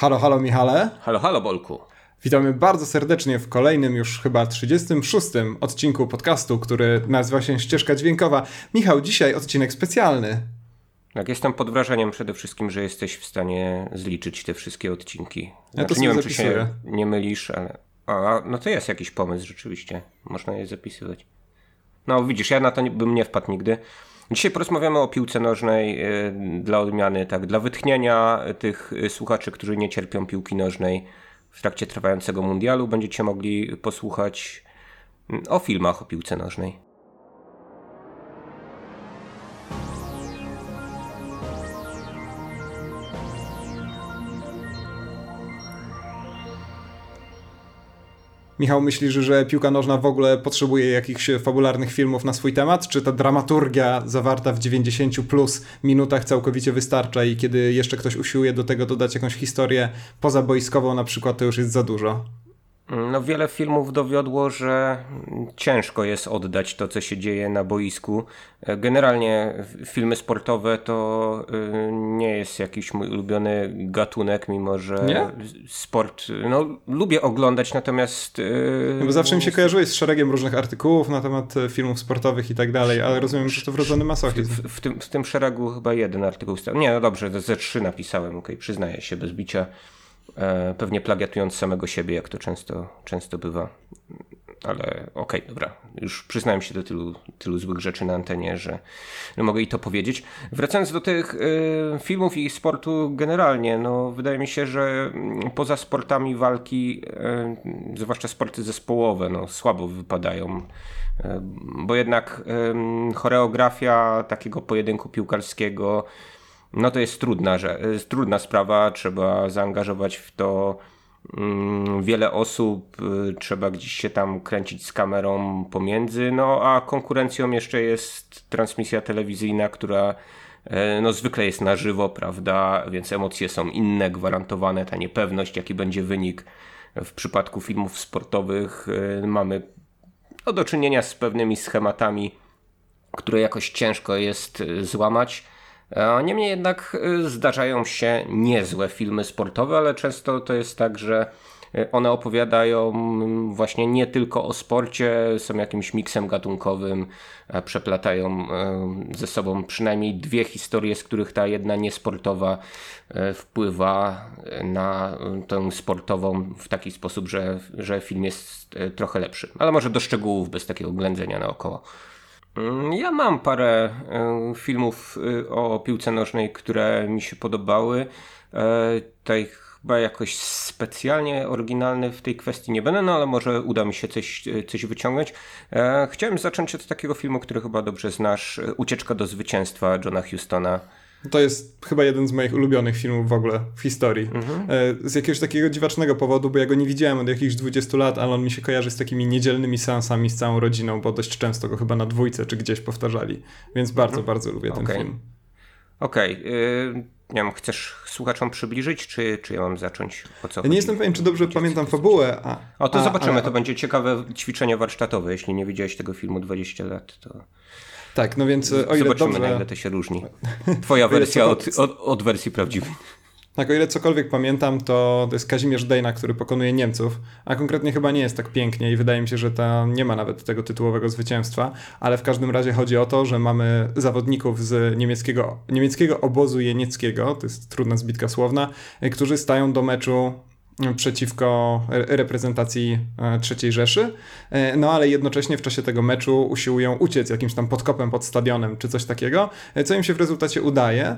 Halo, halo Michale. Halo, halo Bolku. Witamy bardzo serdecznie w kolejnym już chyba 36 odcinku podcastu, który nazywa się Ścieżka Dźwiękowa. Michał, dzisiaj odcinek specjalny. Tak, jestem pod wrażeniem przede wszystkim, że jesteś w stanie zliczyć te wszystkie odcinki. Ja to Znaczy, nie wiem, zapisuję. czy się nie mylisz, ale. A, no to jest jakiś pomysł rzeczywiście. Można je zapisywać. No widzisz, ja na to bym nie wpadł nigdy. Dzisiaj porozmawiamy o piłce nożnej y, dla odmiany, tak, dla wytchnienia tych y, słuchaczy, którzy nie cierpią piłki nożnej w trakcie trwającego mundialu. Będziecie mogli posłuchać mm, o filmach o piłce nożnej. Michał, myślisz, że piłka nożna w ogóle potrzebuje jakichś fabularnych filmów na swój temat? Czy ta dramaturgia zawarta w 90 plus minutach całkowicie wystarcza i kiedy jeszcze ktoś usiłuje do tego dodać jakąś historię pozaboiskową na przykład, to już jest za dużo? No, wiele filmów dowiodło, że ciężko jest oddać to, co się dzieje na boisku. Generalnie filmy sportowe to y, nie jest jakiś mój ulubiony gatunek, mimo że Nie? sport no, lubię oglądać, natomiast. y, No Bo zawsze mi się kojarzyłeś z szeregiem różnych artykułów na temat e, filmów sportowych i tak dalej, ale rozumiem, że to wrodzony masochizm. W, w, tym, w tym szeregu chyba jeden artykuł. Nie, no dobrze, ze trzy napisałem, okej, przyznaję się bez bicia. E, pewnie plagiatując samego siebie, jak to często, często bywa. Ale okej, dobra. Już przyznałem się do tylu, tylu złych rzeczy na antenie, że no mogę i to powiedzieć. Wracając do tych e, filmów i sportu generalnie, no wydaje mi się, że mm, poza sportami walki, e, zwłaszcza sporty zespołowe, no słabo wypadają. E, bo jednak choreografia takiego pojedynku piłkarskiego no to jest trudna, że, trudna sprawa, trzeba zaangażować w to mm, wiele osób, y, trzeba gdzieś się tam kręcić z kamerą pomiędzy, no a konkurencją jeszcze jest transmisja telewizyjna, która e, no zwykle jest na żywo, prawda, więc emocje są inne, gwarantowane, ta niepewność, jaki będzie wynik w przypadku filmów sportowych, e, mamy no, do czynienia z pewnymi schematami, które jakoś ciężko jest y, złamać. A Niemniej jednak y, zdarzają się niezłe filmy sportowe, ale często to jest tak, że y, one opowiadają mm, właśnie nie tylko o sporcie, są jakimś miksem gatunkowym, przeplatają ze sobą przynajmniej dwie historie, z których ta jedna niesportowa wpływa na tę sportową w taki sposób, że, że film jest trochę lepszy. Ale może do szczegółów bez takiego ględzenia naokoło. Mm, Ja mam parę e, filmów e, o piłce nożnej, które mi się podobały. E, Tutaj chyba jakoś specjalnie oryginalny w tej kwestii nie będę, no ale może uda mi się coś, coś wyciągnąć. Chciałem zacząć od takiego filmu, który chyba dobrze znasz. Ucieczka do zwycięstwa Johna Hustona. To jest chyba jeden z moich ulubionych filmów w ogóle w historii. E, Z jakiegoś takiego dziwacznego powodu, bo ja go nie widziałem od jakichś 20 lat, ale on mi się kojarzy z takimi niedzielnymi seansami z całą rodziną, bo dość często go chyba na dwójce czy gdzieś powtarzali. Więc bardzo, bardzo lubię ten Okej. film. Okej, e, nie wiem, chcesz słuchaczom przybliżyć, czy, czy ja mam zacząć? O co Ja nie jestem pewien, czy dobrze pamiętam fabułę. A, O, to a, zobaczymy, ale- to będzie ciekawe ćwiczenie warsztatowe. Jeśli nie widziałeś tego filmu 20 lat, to Tak, no więc e, o ile zobaczymy, dobrze... na ile to się różni. Twoja wersja od, od, od wersji prawdziwej. Tak, o ile cokolwiek pamiętam, to to jest Kazimierz Dejna, który pokonuje Niemców, a konkretnie chyba nie jest tak pięknie i wydaje mi się, że ta nie ma nawet tego tytułowego zwycięstwa, ale w każdym razie chodzi o to, że mamy zawodników z niemieckiego, niemieckiego obozu jenieckiego, to jest trudna zbitka słowna, którzy stają do meczu przeciwko re- reprezentacji e, III Rzeszy, E, no ale jednocześnie w czasie tego meczu usiłują uciec jakimś tam podkopem pod stadionem czy coś takiego, e, co im się w rezultacie udaje.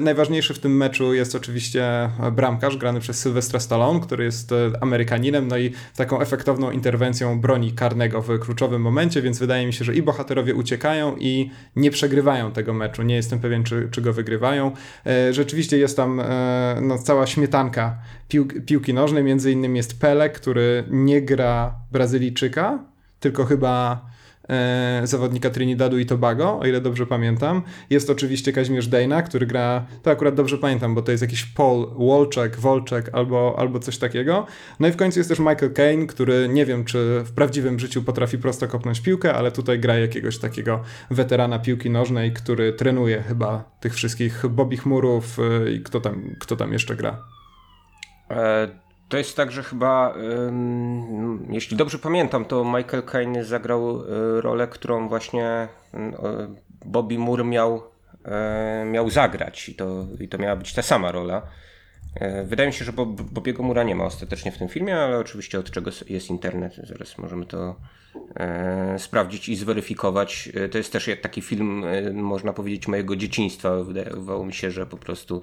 Najważniejszy w tym meczu jest oczywiście bramkarz grany przez Sylwestra Stallone, który jest Amerykaninem, no i taką efektowną interwencją broni karnego w kluczowym momencie, więc wydaje mi się, że i bohaterowie uciekają i nie przegrywają tego meczu. Nie jestem pewien, czy, czy go wygrywają. Rzeczywiście jest tam no, cała śmietanka pił, piłki nożnej, między innymi jest Pele, który nie gra Brazylijczyka, tylko chyba e, zawodnika Trinidadu i Tobago, o ile dobrze pamiętam. Jest oczywiście Kazimierz Dejna, który gra, to akurat dobrze pamiętam, bo to jest jakiś Paul Wolczek, Wolczek albo, albo coś takiego. No i w końcu jest też Michael Caine, który nie wiem, czy w prawdziwym życiu potrafi prosto kopnąć piłkę, ale tutaj gra jakiegoś takiego weterana piłki nożnej, który trenuje chyba tych wszystkich Bobby Chmurów y, i kto tam, kto tam jeszcze gra. E, to jest tak, że chyba, jeśli dobrze pamiętam, to Michael Caine zagrał e, rolę, którą właśnie Bobby Moore miał, miał zagrać i to, i to miała być ta sama rola. E, wydaje mi się, że Bob, Bobiego Mura nie ma ostatecznie w tym filmie, ale oczywiście od czego jest internet, zaraz możemy to e, sprawdzić i zweryfikować. E, to jest też taki film, można powiedzieć, mojego dzieciństwa. Wydawało mi się, że po prostu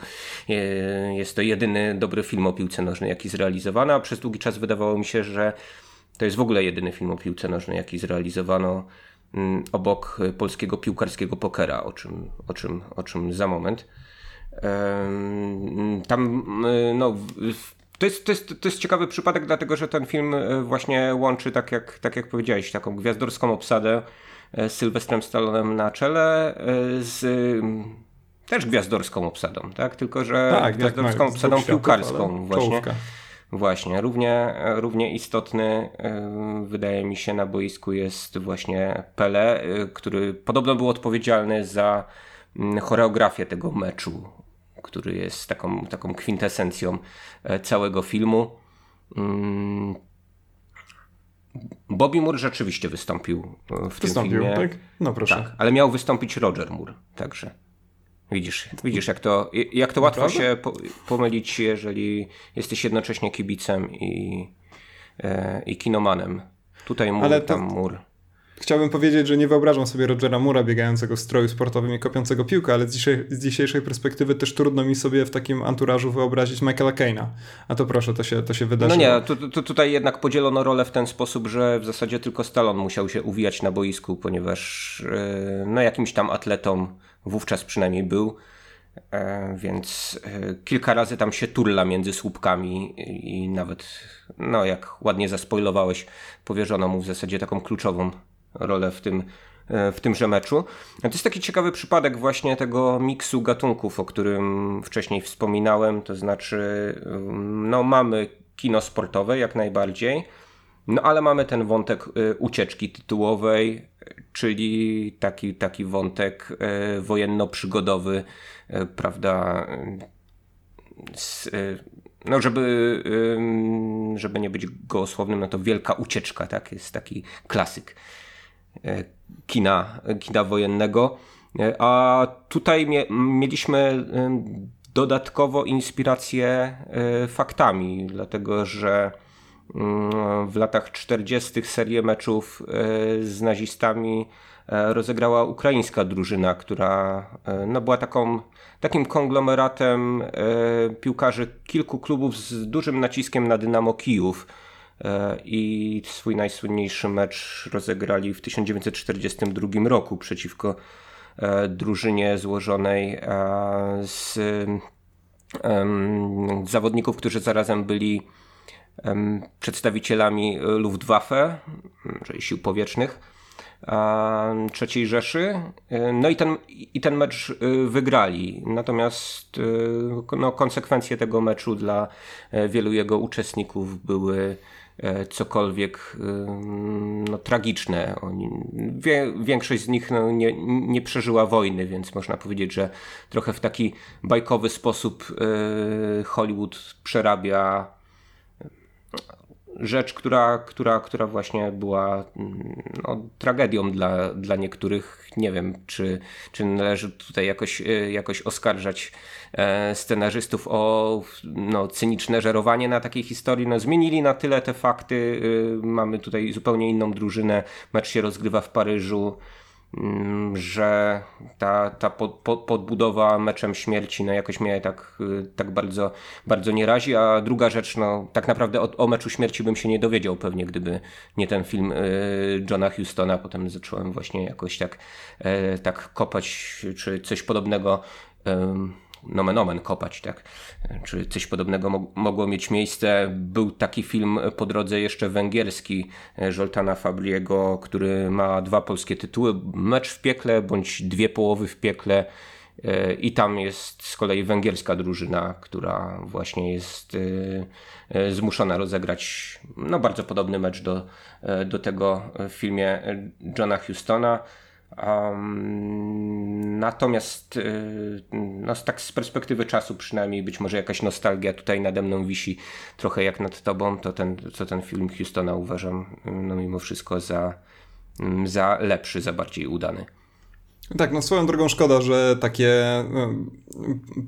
jest to jedyny dobry film o piłce nożnej, jaki zrealizowano, a przez długi czas wydawało mi się, że to jest w ogóle jedyny film o piłce nożnej, jaki zrealizowano m, obok polskiego piłkarskiego pokera, o czym, o czym, o czym za moment. Tam, y, no, to jest, to, jest, to jest ciekawy przypadek, dlatego że ten film y, właśnie łączy, tak jak, tak jak powiedziałeś, taką gwiazdorską obsadę y, z Sylwestrem Stallonem na czele z też gwiazdorską obsadą, tak? Tylko, że tak, gwiazdorską tak, obsadą piłkarską właśnie. Właśnie, równie, równie istotny wydaje mi się na boisku jest właśnie Pele, który podobno był odpowiedzialny za choreografię tego meczu który jest taką, taką kwintesencją e, całego filmu. Mm. Bobby Moore rzeczywiście wystąpił e, w wystąpił, tym filmie. tak? No proszę. Tak, ale miał wystąpić Roger Moore, także. Widzisz, widzisz jak to, jak to łatwo się pomylić, jeżeli jesteś jednocześnie kibicem i, e, i kinomanem. Tutaj Moore, ale to, tam Moore. Chciałbym powiedzieć, że nie wyobrażam sobie Rogera Mura biegającego w stroju sportowym i kopiącego piłkę, ale z, z dzisiejszej perspektywy też trudno mi sobie w takim anturażu wyobrazić Michaela Kane'a. A to proszę, to się, to się wydarzyło. No nie, tu, tu, tutaj jednak podzielono rolę w ten sposób, że w zasadzie tylko Stallone musiał się uwijać na boisku, ponieważ yy, no jakimś tam atletą wówczas przynajmniej był. E, więc e, kilka razy tam się turla między słupkami i nawet, no jak ładnie zaspoilowałeś, powierzono mu w zasadzie taką kluczową rolę w tym, e, w tymże meczu. To jest taki ciekawy przypadek właśnie tego miksu gatunków, o którym wcześniej wspominałem, to znaczy mm, no mamy kino sportowe jak najbardziej, no ale mamy ten wątek e, ucieczki tytułowej, czyli taki, taki wątek e, wojenno-przygodowy, prawda, no żeby, żeby nie być gołosłownym, no to wielka ucieczka, tak, jest taki klasyk. E, kina, kina wojennego. E, a tutaj mie mieliśmy e, dodatkowo inspirację faktami, dlatego że mm, w latach 40. serię meczów z nazistami rozegrała ukraińska drużyna, która no, była taką, takim konglomeratem piłkarzy kilku klubów z dużym naciskiem na Dynamo Kijów E, i swój najsłynniejszy mecz rozegrali w 1942 roku przeciwko e, drużynie złożonej e, z zawodników, którzy zarazem byli przedstawicielami Luftwaffe, czyli sił powietrznych III Rzeszy. No i ten, i ten mecz wygrali. Natomiast no, konsekwencje tego meczu dla wielu jego uczestników były E, cokolwiek no, tragiczne. Większość z nich no, nie, nie przeżyła wojny, więc można powiedzieć, że trochę w taki bajkowy sposób e, Hollywood przerabia rzecz, która, która, która właśnie była no, tragedią dla, dla niektórych. Nie wiem, czy, czy należy tutaj jakoś, e, jakoś oskarżać e, scenarzystów o no, cyniczne żerowanie na takiej historii. No, zmienili na tyle te fakty. E, mamy tutaj zupełnie inną drużynę. Mecz się rozgrywa w Paryżu. Mm, że ta, ta pod, pod, podbudowa meczem śmierci no jakoś mnie tak, y, tak bardzo, bardzo nie razi, a druga rzecz, no tak naprawdę o, o meczu śmierci bym się nie dowiedział pewnie, gdyby nie ten film y, Johna Hustona, potem zacząłem właśnie jakoś tak, y, tak kopać, czy coś podobnego nomen omen kopać, tak? Czy coś podobnego mogło mieć miejsce. Był taki film po drodze jeszcze węgierski Żoltana Fabriego, który ma dwa polskie tytuły. Mecz w piekle bądź dwie połowy w piekle. E, I tam jest z kolei węgierska drużyna, która właśnie jest e, e, zmuszona rozegrać no, bardzo podobny mecz do, do tego w filmie Johna Hustona. Um, natomiast y, no, tak z perspektywy czasu przynajmniej być może jakaś nostalgia tutaj nade mną wisi trochę jak nad tobą, to ten, to ten film Houstona uważam no, mimo wszystko za, za lepszy, za bardziej udany. Tak, no swoją drogą szkoda, że takie no,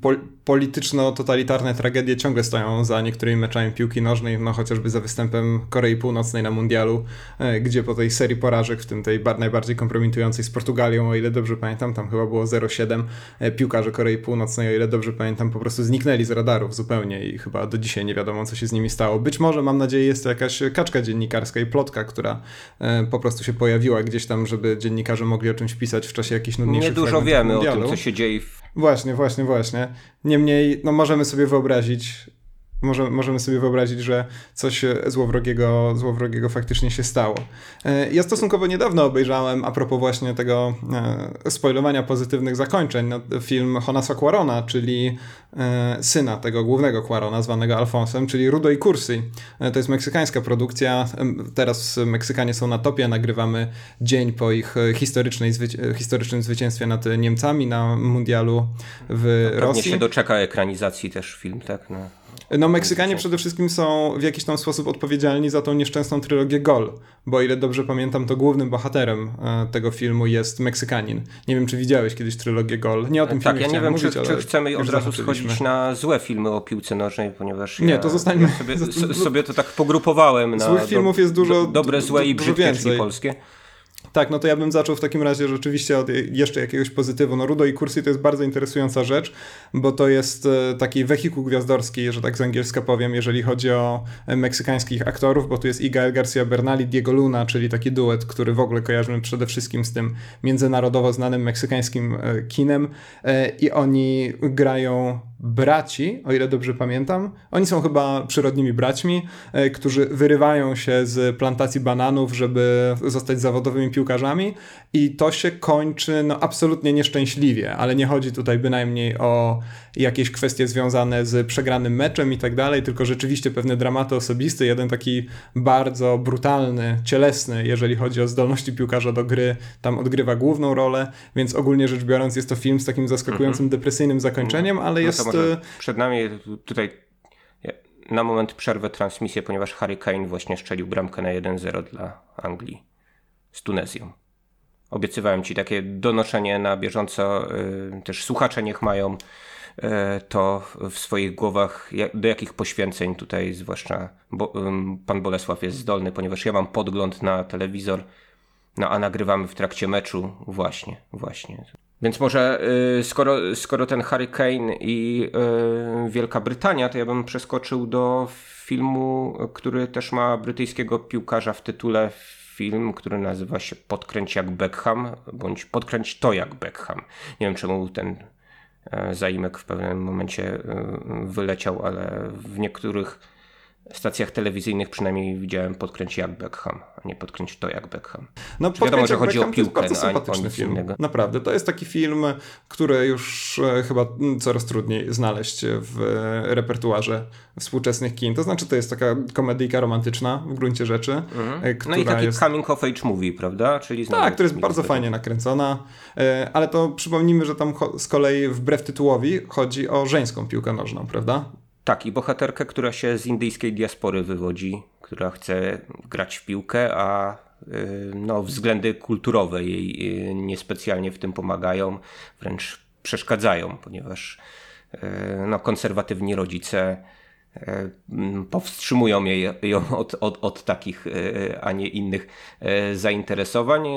po, polityczno-totalitarne tragedie ciągle stoją za niektórymi meczami piłki nożnej, no chociażby za występem Korei Północnej na mundialu, e, gdzie po tej serii porażek, w tym tej najbardziej kompromitującej z Portugalią, o ile dobrze pamiętam, tam chyba było 0-7, e, piłkarze Korei Północnej, o ile dobrze pamiętam, po prostu zniknęli z radarów zupełnie i chyba do dzisiaj nie wiadomo, co się z nimi stało. Być może, mam nadzieję, jest to jakaś kaczka dziennikarska i plotka, która e, po prostu się pojawiła gdzieś tam, żeby dziennikarze mogli o czymś pisać w czasie nudniejszych Nie dużo wiemy o tym, co się dzieje w Właśnie, właśnie, właśnie. Niemniej, no możemy sobie wyobrazić, może, możemy sobie wyobrazić, że coś złowrogiego, złowrogiego faktycznie się stało. E, ja stosunkowo niedawno obejrzałem, a propos właśnie tego e, spoilowania pozytywnych zakończeń, no, film Honasa Quarona, czyli e, syna tego głównego Quarona, zwanego Alfonsem, czyli Rudo i Kursi. To jest meksykańska produkcja. Teraz Meksykanie są na topie, nagrywamy dzień po ich historycznej, historycznym zwycięstwie nad Niemcami na mundialu w no, Rosji. Pewnie się doczeka ekranizacji też film, tak? No. No, Meksykanie przede wszystkim są w jakiś tam sposób odpowiedzialni za tą nieszczęsną trylogię Gol, bo ile dobrze pamiętam, to głównym bohaterem e, tego filmu jest Meksykanin. Nie wiem, czy widziałeś kiedyś trylogię Gol. Nie o tym tak, filmie ja nie wiem, mówić, czy, czy chcemy od razu schodzić na złe filmy o piłce nożnej, ponieważ nie, ja, to zostańmy... Ja sobie, sobie, to tak pogrupowałem na Złych filmów jest dużo... Do, dobre, złe i brzydkie, polskie. Tak, no to ja bym zaczął w takim razie rzeczywiście od jeszcze jakiegoś pozytywu. No Rudo i Kursi to jest bardzo interesująca rzecz, bo to jest e, taki wehikuł gwiazdorski, że tak z angielska powiem, jeżeli chodzi o e, meksykańskich aktorów, bo tu jest Igael Garcia Bernali, Diego Luna, czyli taki duet, który w ogóle kojarzymy przede wszystkim z tym międzynarodowo znanym meksykańskim e, kinem i oni grają braci, o ile dobrze pamiętam. Oni są chyba przyrodnimi braćmi, którzy wyrywają się z plantacji bananów, żeby zostać zawodowymi piłkarzami i to się kończy no, absolutnie nieszczęśliwie, ale nie chodzi tutaj bynajmniej o jakieś kwestie związane z przegranym meczem i tak dalej, tylko rzeczywiście pewne dramaty osobiste, jeden taki bardzo brutalny, cielesny, jeżeli chodzi o zdolności piłkarza do gry, tam odgrywa główną rolę, więc ogólnie rzecz biorąc jest to film z takim zaskakującym, mhm. depresyjnym zakończeniem, ale no jest... E, przed nami tutaj na moment przerwę transmisję, ponieważ Harry Kane właśnie szczelił bramkę na 1-0 dla Anglii z Tunezją. Obiecywałem ci takie donoszenie na bieżąco, y, też słuchacze niech mają to w swoich głowach, do jakich poświęceń tutaj zwłaszcza bo, pan Bolesław jest zdolny, ponieważ ja mam podgląd na telewizor, no a nagrywamy w trakcie meczu właśnie, właśnie. Więc może y, skoro, skoro ten Harry Kane i Wielka Brytania, to ja bym przeskoczył do filmu, który też ma brytyjskiego piłkarza w tytule film, który nazywa się Podkręć jak Beckham, bądź Podkręć to jak Beckham. Nie wiem czemu ten e, zaimek w pewnym momencie e, wyleciał, ale w niektórych stacjach telewizyjnych przynajmniej widziałem podkręć jak Beckham, a nie podkręć to jak Beckham. No Czy wiadomo, że chodzi Beckham o piłkę, to jest bardzo sympatyczny no, film. Innego. Naprawdę, to jest taki film, który już e, chyba coraz trudniej znaleźć w repertuarze współczesnych kin. To znaczy, to jest taka komedyjka romantyczna w gruncie rzeczy. Mhm. no i taki jest... coming of age movie, prawda? Czyli tak, która jest bardzo fajnie nakręcona, e, ale to przypomnijmy, że tam z kolei wbrew tytułowi chodzi o żeńską piłkę nożną, prawda? Tak, i bohaterkę, która się z indyjskiej diaspory wywodzi, która chce grać w piłkę, a y, no, względy kulturowe jej y, niespecjalnie w tym pomagają, wręcz przeszkadzają, ponieważ y, no, konserwatywni rodzice powstrzymują ją od, od, od takich, a nie innych zainteresowań.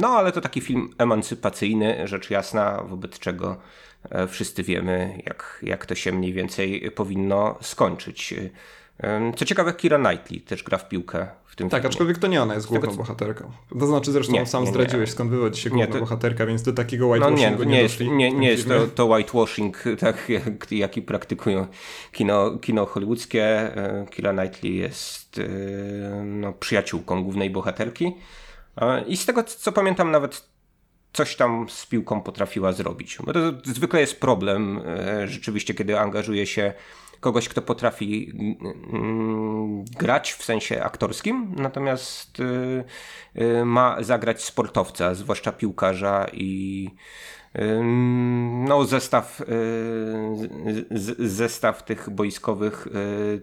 No ale to taki film emancypacyjny, rzecz jasna, wobec czego wszyscy wiemy, jak, jak to się mniej więcej powinno skończyć. E, co ciekawe, Kira Knightley też gra w piłkę w tym Tak, filmie. aczkolwiek to nie ona jest główną Tego, bohaterką. To znaczy zresztą nie, sam nie, zdradziłeś, nie. skąd wywodzi się główna to... bohaterka, więc do takiego whitewashingu no nie, nie, jest, nie, nie jest to, to whitewashing, tak, jak, jaki praktykują kino, kino hollywoodzkie. E, Kira Knightley jest no, przyjaciółką głównej bohaterki. I z tego, co pamiętam, nawet coś tam z piłką potrafiła zrobić. Bo to zwykle jest problem rzeczywiście, kiedy angażuje się kogoś, kto potrafi grać w sensie aktorskim, natomiast ma zagrać sportowca, zwłaszcza piłkarza i no, zestaw, zestaw tych boiskowych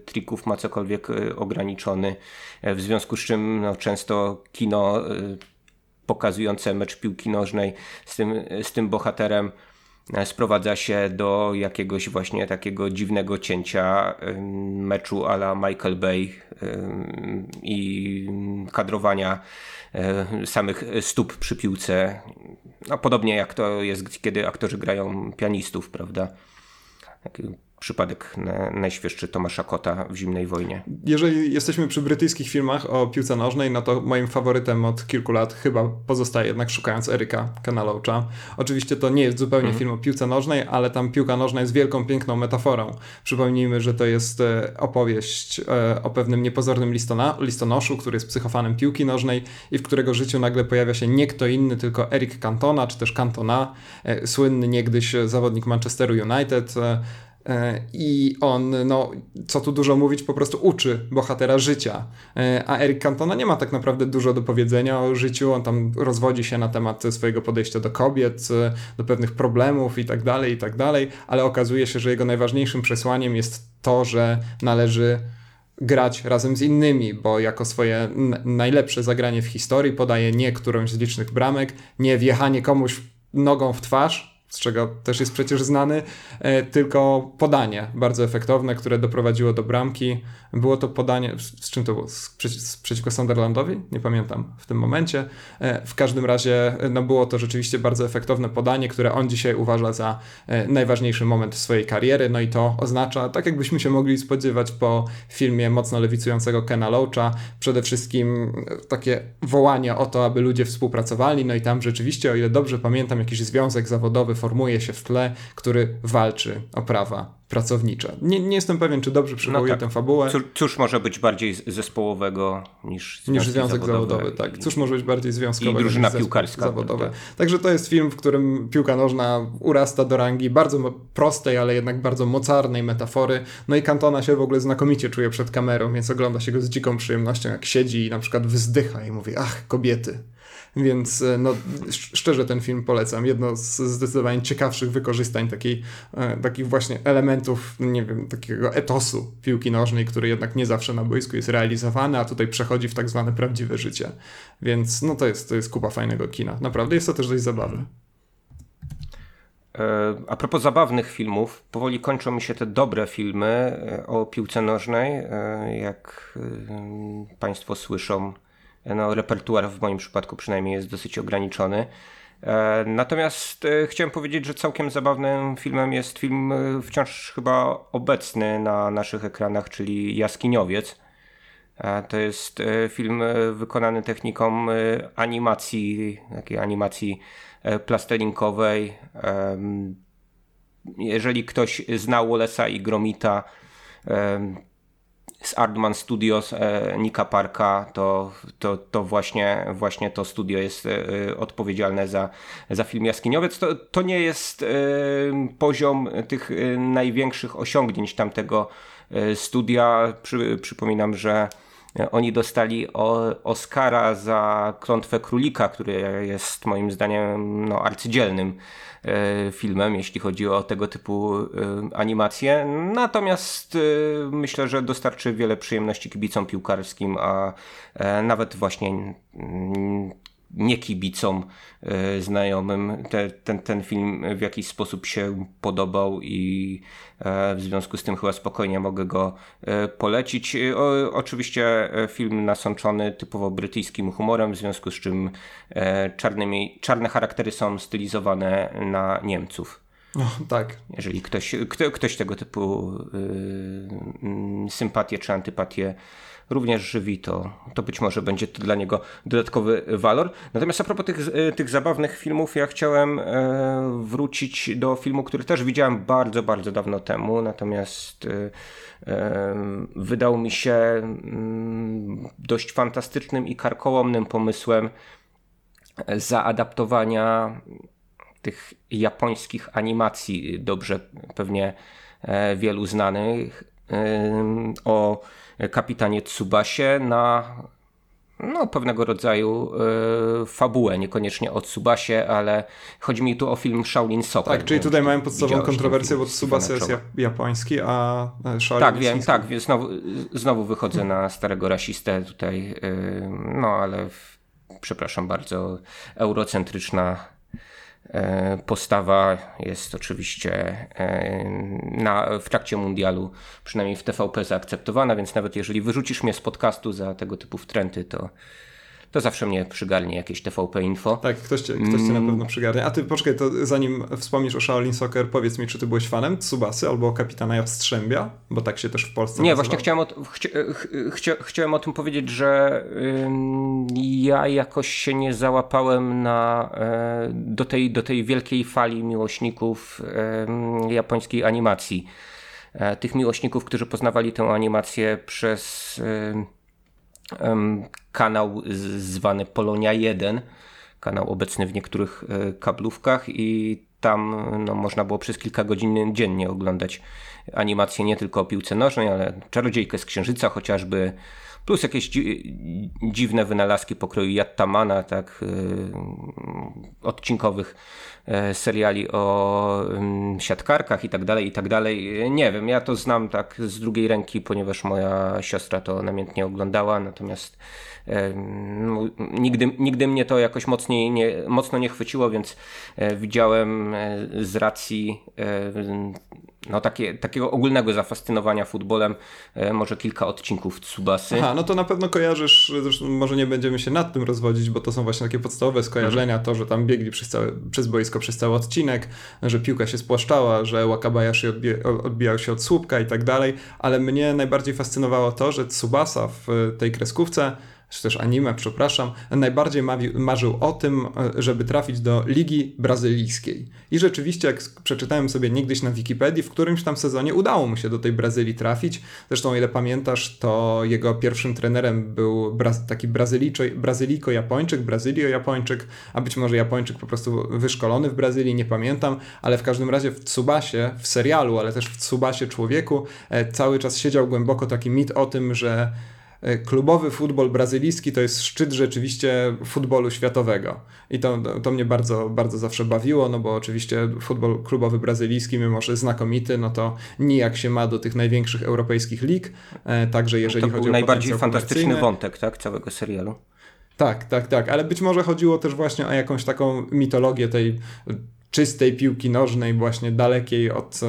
trików ma cokolwiek ograniczony, w związku z czym no, często kino pokazujące mecz piłki nożnej z tym, z tym bohaterem sprowadza się do jakiegoś właśnie takiego dziwnego cięcia meczu ala Michael Bay i kadrowania samych stóp przy piłce. No, podobnie jak to jest, kiedy aktorzy grają pianistów, prawda? Przypadek na, najświeższy Tomasza Kota w Zimnej Wojnie. Jeżeli jesteśmy przy brytyjskich filmach o piłce nożnej, no to moim faworytem od kilku lat chyba pozostaje jednak Szukając Eryka Kanalołcza. Oczywiście to nie jest zupełnie mhm. film o piłce nożnej, ale tam piłka nożna jest wielką, piękną metaforą. Przypomnijmy, że to jest e, opowieść e, o pewnym niepozornym listona, listonoszu, który jest psychofanem piłki nożnej i w którego życiu nagle pojawia się nie kto inny, tylko Eric Cantona, czy też Cantona, e, słynny niegdyś zawodnik Manchesteru United, I on, no, co tu dużo mówić, po prostu uczy bohatera życia. E, a Eric Cantona nie ma tak naprawdę dużo do powiedzenia o życiu. On tam rozwodzi się na temat swojego podejścia do kobiet, e, do pewnych problemów i tak dalej, i tak dalej, ale okazuje się, że jego najważniejszym przesłaniem jest to, że należy grać razem z innymi, bo jako swoje najlepsze zagranie w historii podaje nie którąś z licznych bramek, nie wjechanie komuś nogą w twarz, z czego też jest przecież znany, e, tylko podanie bardzo efektowne, które doprowadziło do bramki. Było to podanie, z czym to było? Z, z, przeciwko Sunderlandowi? Nie pamiętam w tym momencie. E, w każdym razie no było to rzeczywiście bardzo efektowne podanie, które on dzisiaj uważa za e, najważniejszy moment swojej kariery. No i to oznacza, tak jakbyśmy się mogli spodziewać po filmie mocno lewicującego Kena Loacha, przede wszystkim takie wołanie o to, aby ludzie współpracowali. No i tam rzeczywiście, o ile dobrze pamiętam, jakiś związek zawodowy formuje się w tle, który walczy o prawa pracownicze. Nie, nie jestem pewien, czy dobrze przywołuję no tak. tę fabułę. Cóż, cóż, może być bardziej zespołowego niż, niż związek zawodowy? tak. Cóż może być bardziej związkowego i drużyna piłkarska. Zawodowe. Tak. Także to jest film, w którym piłka nożna urasta do rangi bardzo prostej, ale jednak bardzo mocarnej metafory. No i Kantona się w ogóle znakomicie czuje przed kamerą, więc ogląda się go z dziką przyjemnością, jak siedzi i na przykład wzdycha i mówi, ach, kobiety. Więc e, no, szczerze ten film polecam. Jedno z zdecydowanie ciekawszych wykorzystań takiej, e, takich właśnie elementów, nie wiem, takiego etosu piłki nożnej, który jednak nie zawsze na boisku jest realizowany, a tutaj przechodzi w tak zwane prawdziwe życie. Więc no to jest, to jest kupa fajnego kina. Naprawdę jest to też dość zabawne. E, a propos zabawnych filmów, powoli kończą mi się te dobre filmy o piłce nożnej. Jak Państwo słyszą, no, repertuar w moim przypadku przynajmniej jest dosyć ograniczony. E, natomiast e, chciałem powiedzieć, że całkiem zabawnym filmem jest film e, wciąż chyba obecny na naszych ekranach, czyli Jaskiniowiec. To jest film wykonany techniką animacji, takiej animacji plastelinkowej. Jeżeli ktoś znał Wallace'a i Gromita, z Artman Studios e, Nika Parka, to, to, to właśnie, właśnie to studio jest e, odpowiedzialne za, za film Jaskiniowiec. To, to nie jest e, poziom tych największych osiągnięć tamtego studia. Przy, przypominam, że oni dostali Oscara za Klątwę Królika, który jest moim zdaniem no, arcydzielnym E, filmem, jeśli chodzi o tego typu e, animacje. Natomiast e, myślę, że dostarczy wiele przyjemności kibicom piłkarskim, a nawet właśnie mm, nie kibicom e, znajomym te, ten, ten film w jakiś sposób się podobał i e, w związku z tym chyba spokojnie mogę go e, polecić. O, oczywiście film nasączony typowo brytyjskim humorem, w związku z czym czarnymi, czarne charaktery są stylizowane na Niemców. No, tak. Jeżeli ktoś, kto, ktoś tego typu sympatię czy antypatię również żywi, to, to być może będzie to dla niego dodatkowy walor. Natomiast a propos tych, e, tych zabawnych filmów, ja chciałem e, wrócić do filmu, który też widziałem bardzo, bardzo dawno temu, natomiast e, wydał mi się mm, dość fantastycznym i karkołomnym pomysłem zaadaptowania tych japońskich animacji, dobrze pewnie wielu znanych, o kapitanie Tsubasie na no, pewnego rodzaju y, fabułę, niekoniecznie o Tsubasie, ale chodzi mi tu o film Shaolin Soccer. Tak, czyli tutaj mamy podstawową kontrowersję, bo Tsubasa jest japoński, a e, Shaolin Tak, wiem, tak, więc znowu, znowu wychodzę na starego rasistę tutaj, y, no ale w, przepraszam bardzo, eurocentryczna postawa jest oczywiście e, na, w trakcie mundialu, przynajmniej w TVP, zaakceptowana, więc nawet jeżeli wyrzucisz mnie z podcastu za tego typu wtręty, to to zawsze mnie przygarnie jakieś TVP Info. Tak, ktoś cię, ktoś cię na mm. pewno przygarnie. A ty poczekaj, to zanim wspomnisz o Shaolin Soccer, powiedz mi, czy ty byłeś fanem Tsubasy albo kapitana Jastrzębia? Bo tak się też w Polsce Nie, nazywa. właśnie chciałem o, chcia, chcia, chciałem o tym powiedzieć, że ja jakoś się nie załapałem na, e, do, tej, do tej wielkiej fali miłośników japońskiej animacji. E, tych miłośników, którzy poznawali tę animację przez kanał zwany Polonia 1, kanał obecny w niektórych e, kablówkach i tam no, można było przez kilka godzin dziennie oglądać animacje nie tylko o piłce nożnej, ale Czarodziejkę z Księżyca chociażby, plus jakieś dzi dziwne wynalazki pokroju Jattamana, tak, yy, odcinkowych yy, seriali o yy, siatkarkach i tak dalej, i tak dalej. Nie wiem, ja to znam tak z drugiej ręki, ponieważ moja siostra to namiętnie oglądała, natomiast no, nigdy, nigdy mnie to jakoś mocniej nie, mocno nie chwyciło, więc e, widziałem e, z racji e, no, takie, takiego ogólnego zafascynowania futbolem może kilka odcinków Tsubasy. Aha, no to na pewno kojarzysz, zresztą może nie będziemy się nad tym rozwodzić, bo to są właśnie takie podstawowe skojarzenia, to, że tam biegli przez, cały, przez boisko przez cały odcinek, że piłka się spłaszczała, że Wakabayashi odbija, odbijał się od słupka i tak dalej, ale mnie najbardziej fascynowało to, że Tsubasa w tej kreskówce czy też anime, przepraszam, najbardziej marzył o tym, e, żeby trafić do Ligi Brazylijskiej. I rzeczywiście, jak przeczytałem sobie niegdyś na Wikipedii, w którymś tam sezonie udało mu się do tej Brazylii trafić. Zresztą, o ile pamiętasz, to jego pierwszym trenerem był taki brazylijko-japończyk, brazylio-japończyk, a być może Japończyk po prostu wyszkolony w Brazylii, nie pamiętam, ale w każdym razie w Tsubasie, w serialu, ale też w Tsubasie człowieku, e, cały czas siedział głęboko taki mit o tym, że klubowy futbol brazylijski to jest szczyt rzeczywiście futbolu światowego. I to, to mnie bardzo, bardzo zawsze bawiło, no bo oczywiście futbol klubowy brazylijski, mimo że znakomity, no to nijak się ma do tych największych europejskich lig. E, także jeżeli to chodzi o najbardziej fantastyczny wątek tak, całego serialu. Tak, tak, tak, ale być może chodziło też właśnie o jakąś taką mitologię tej czystej piłki nożnej, właśnie dalekiej od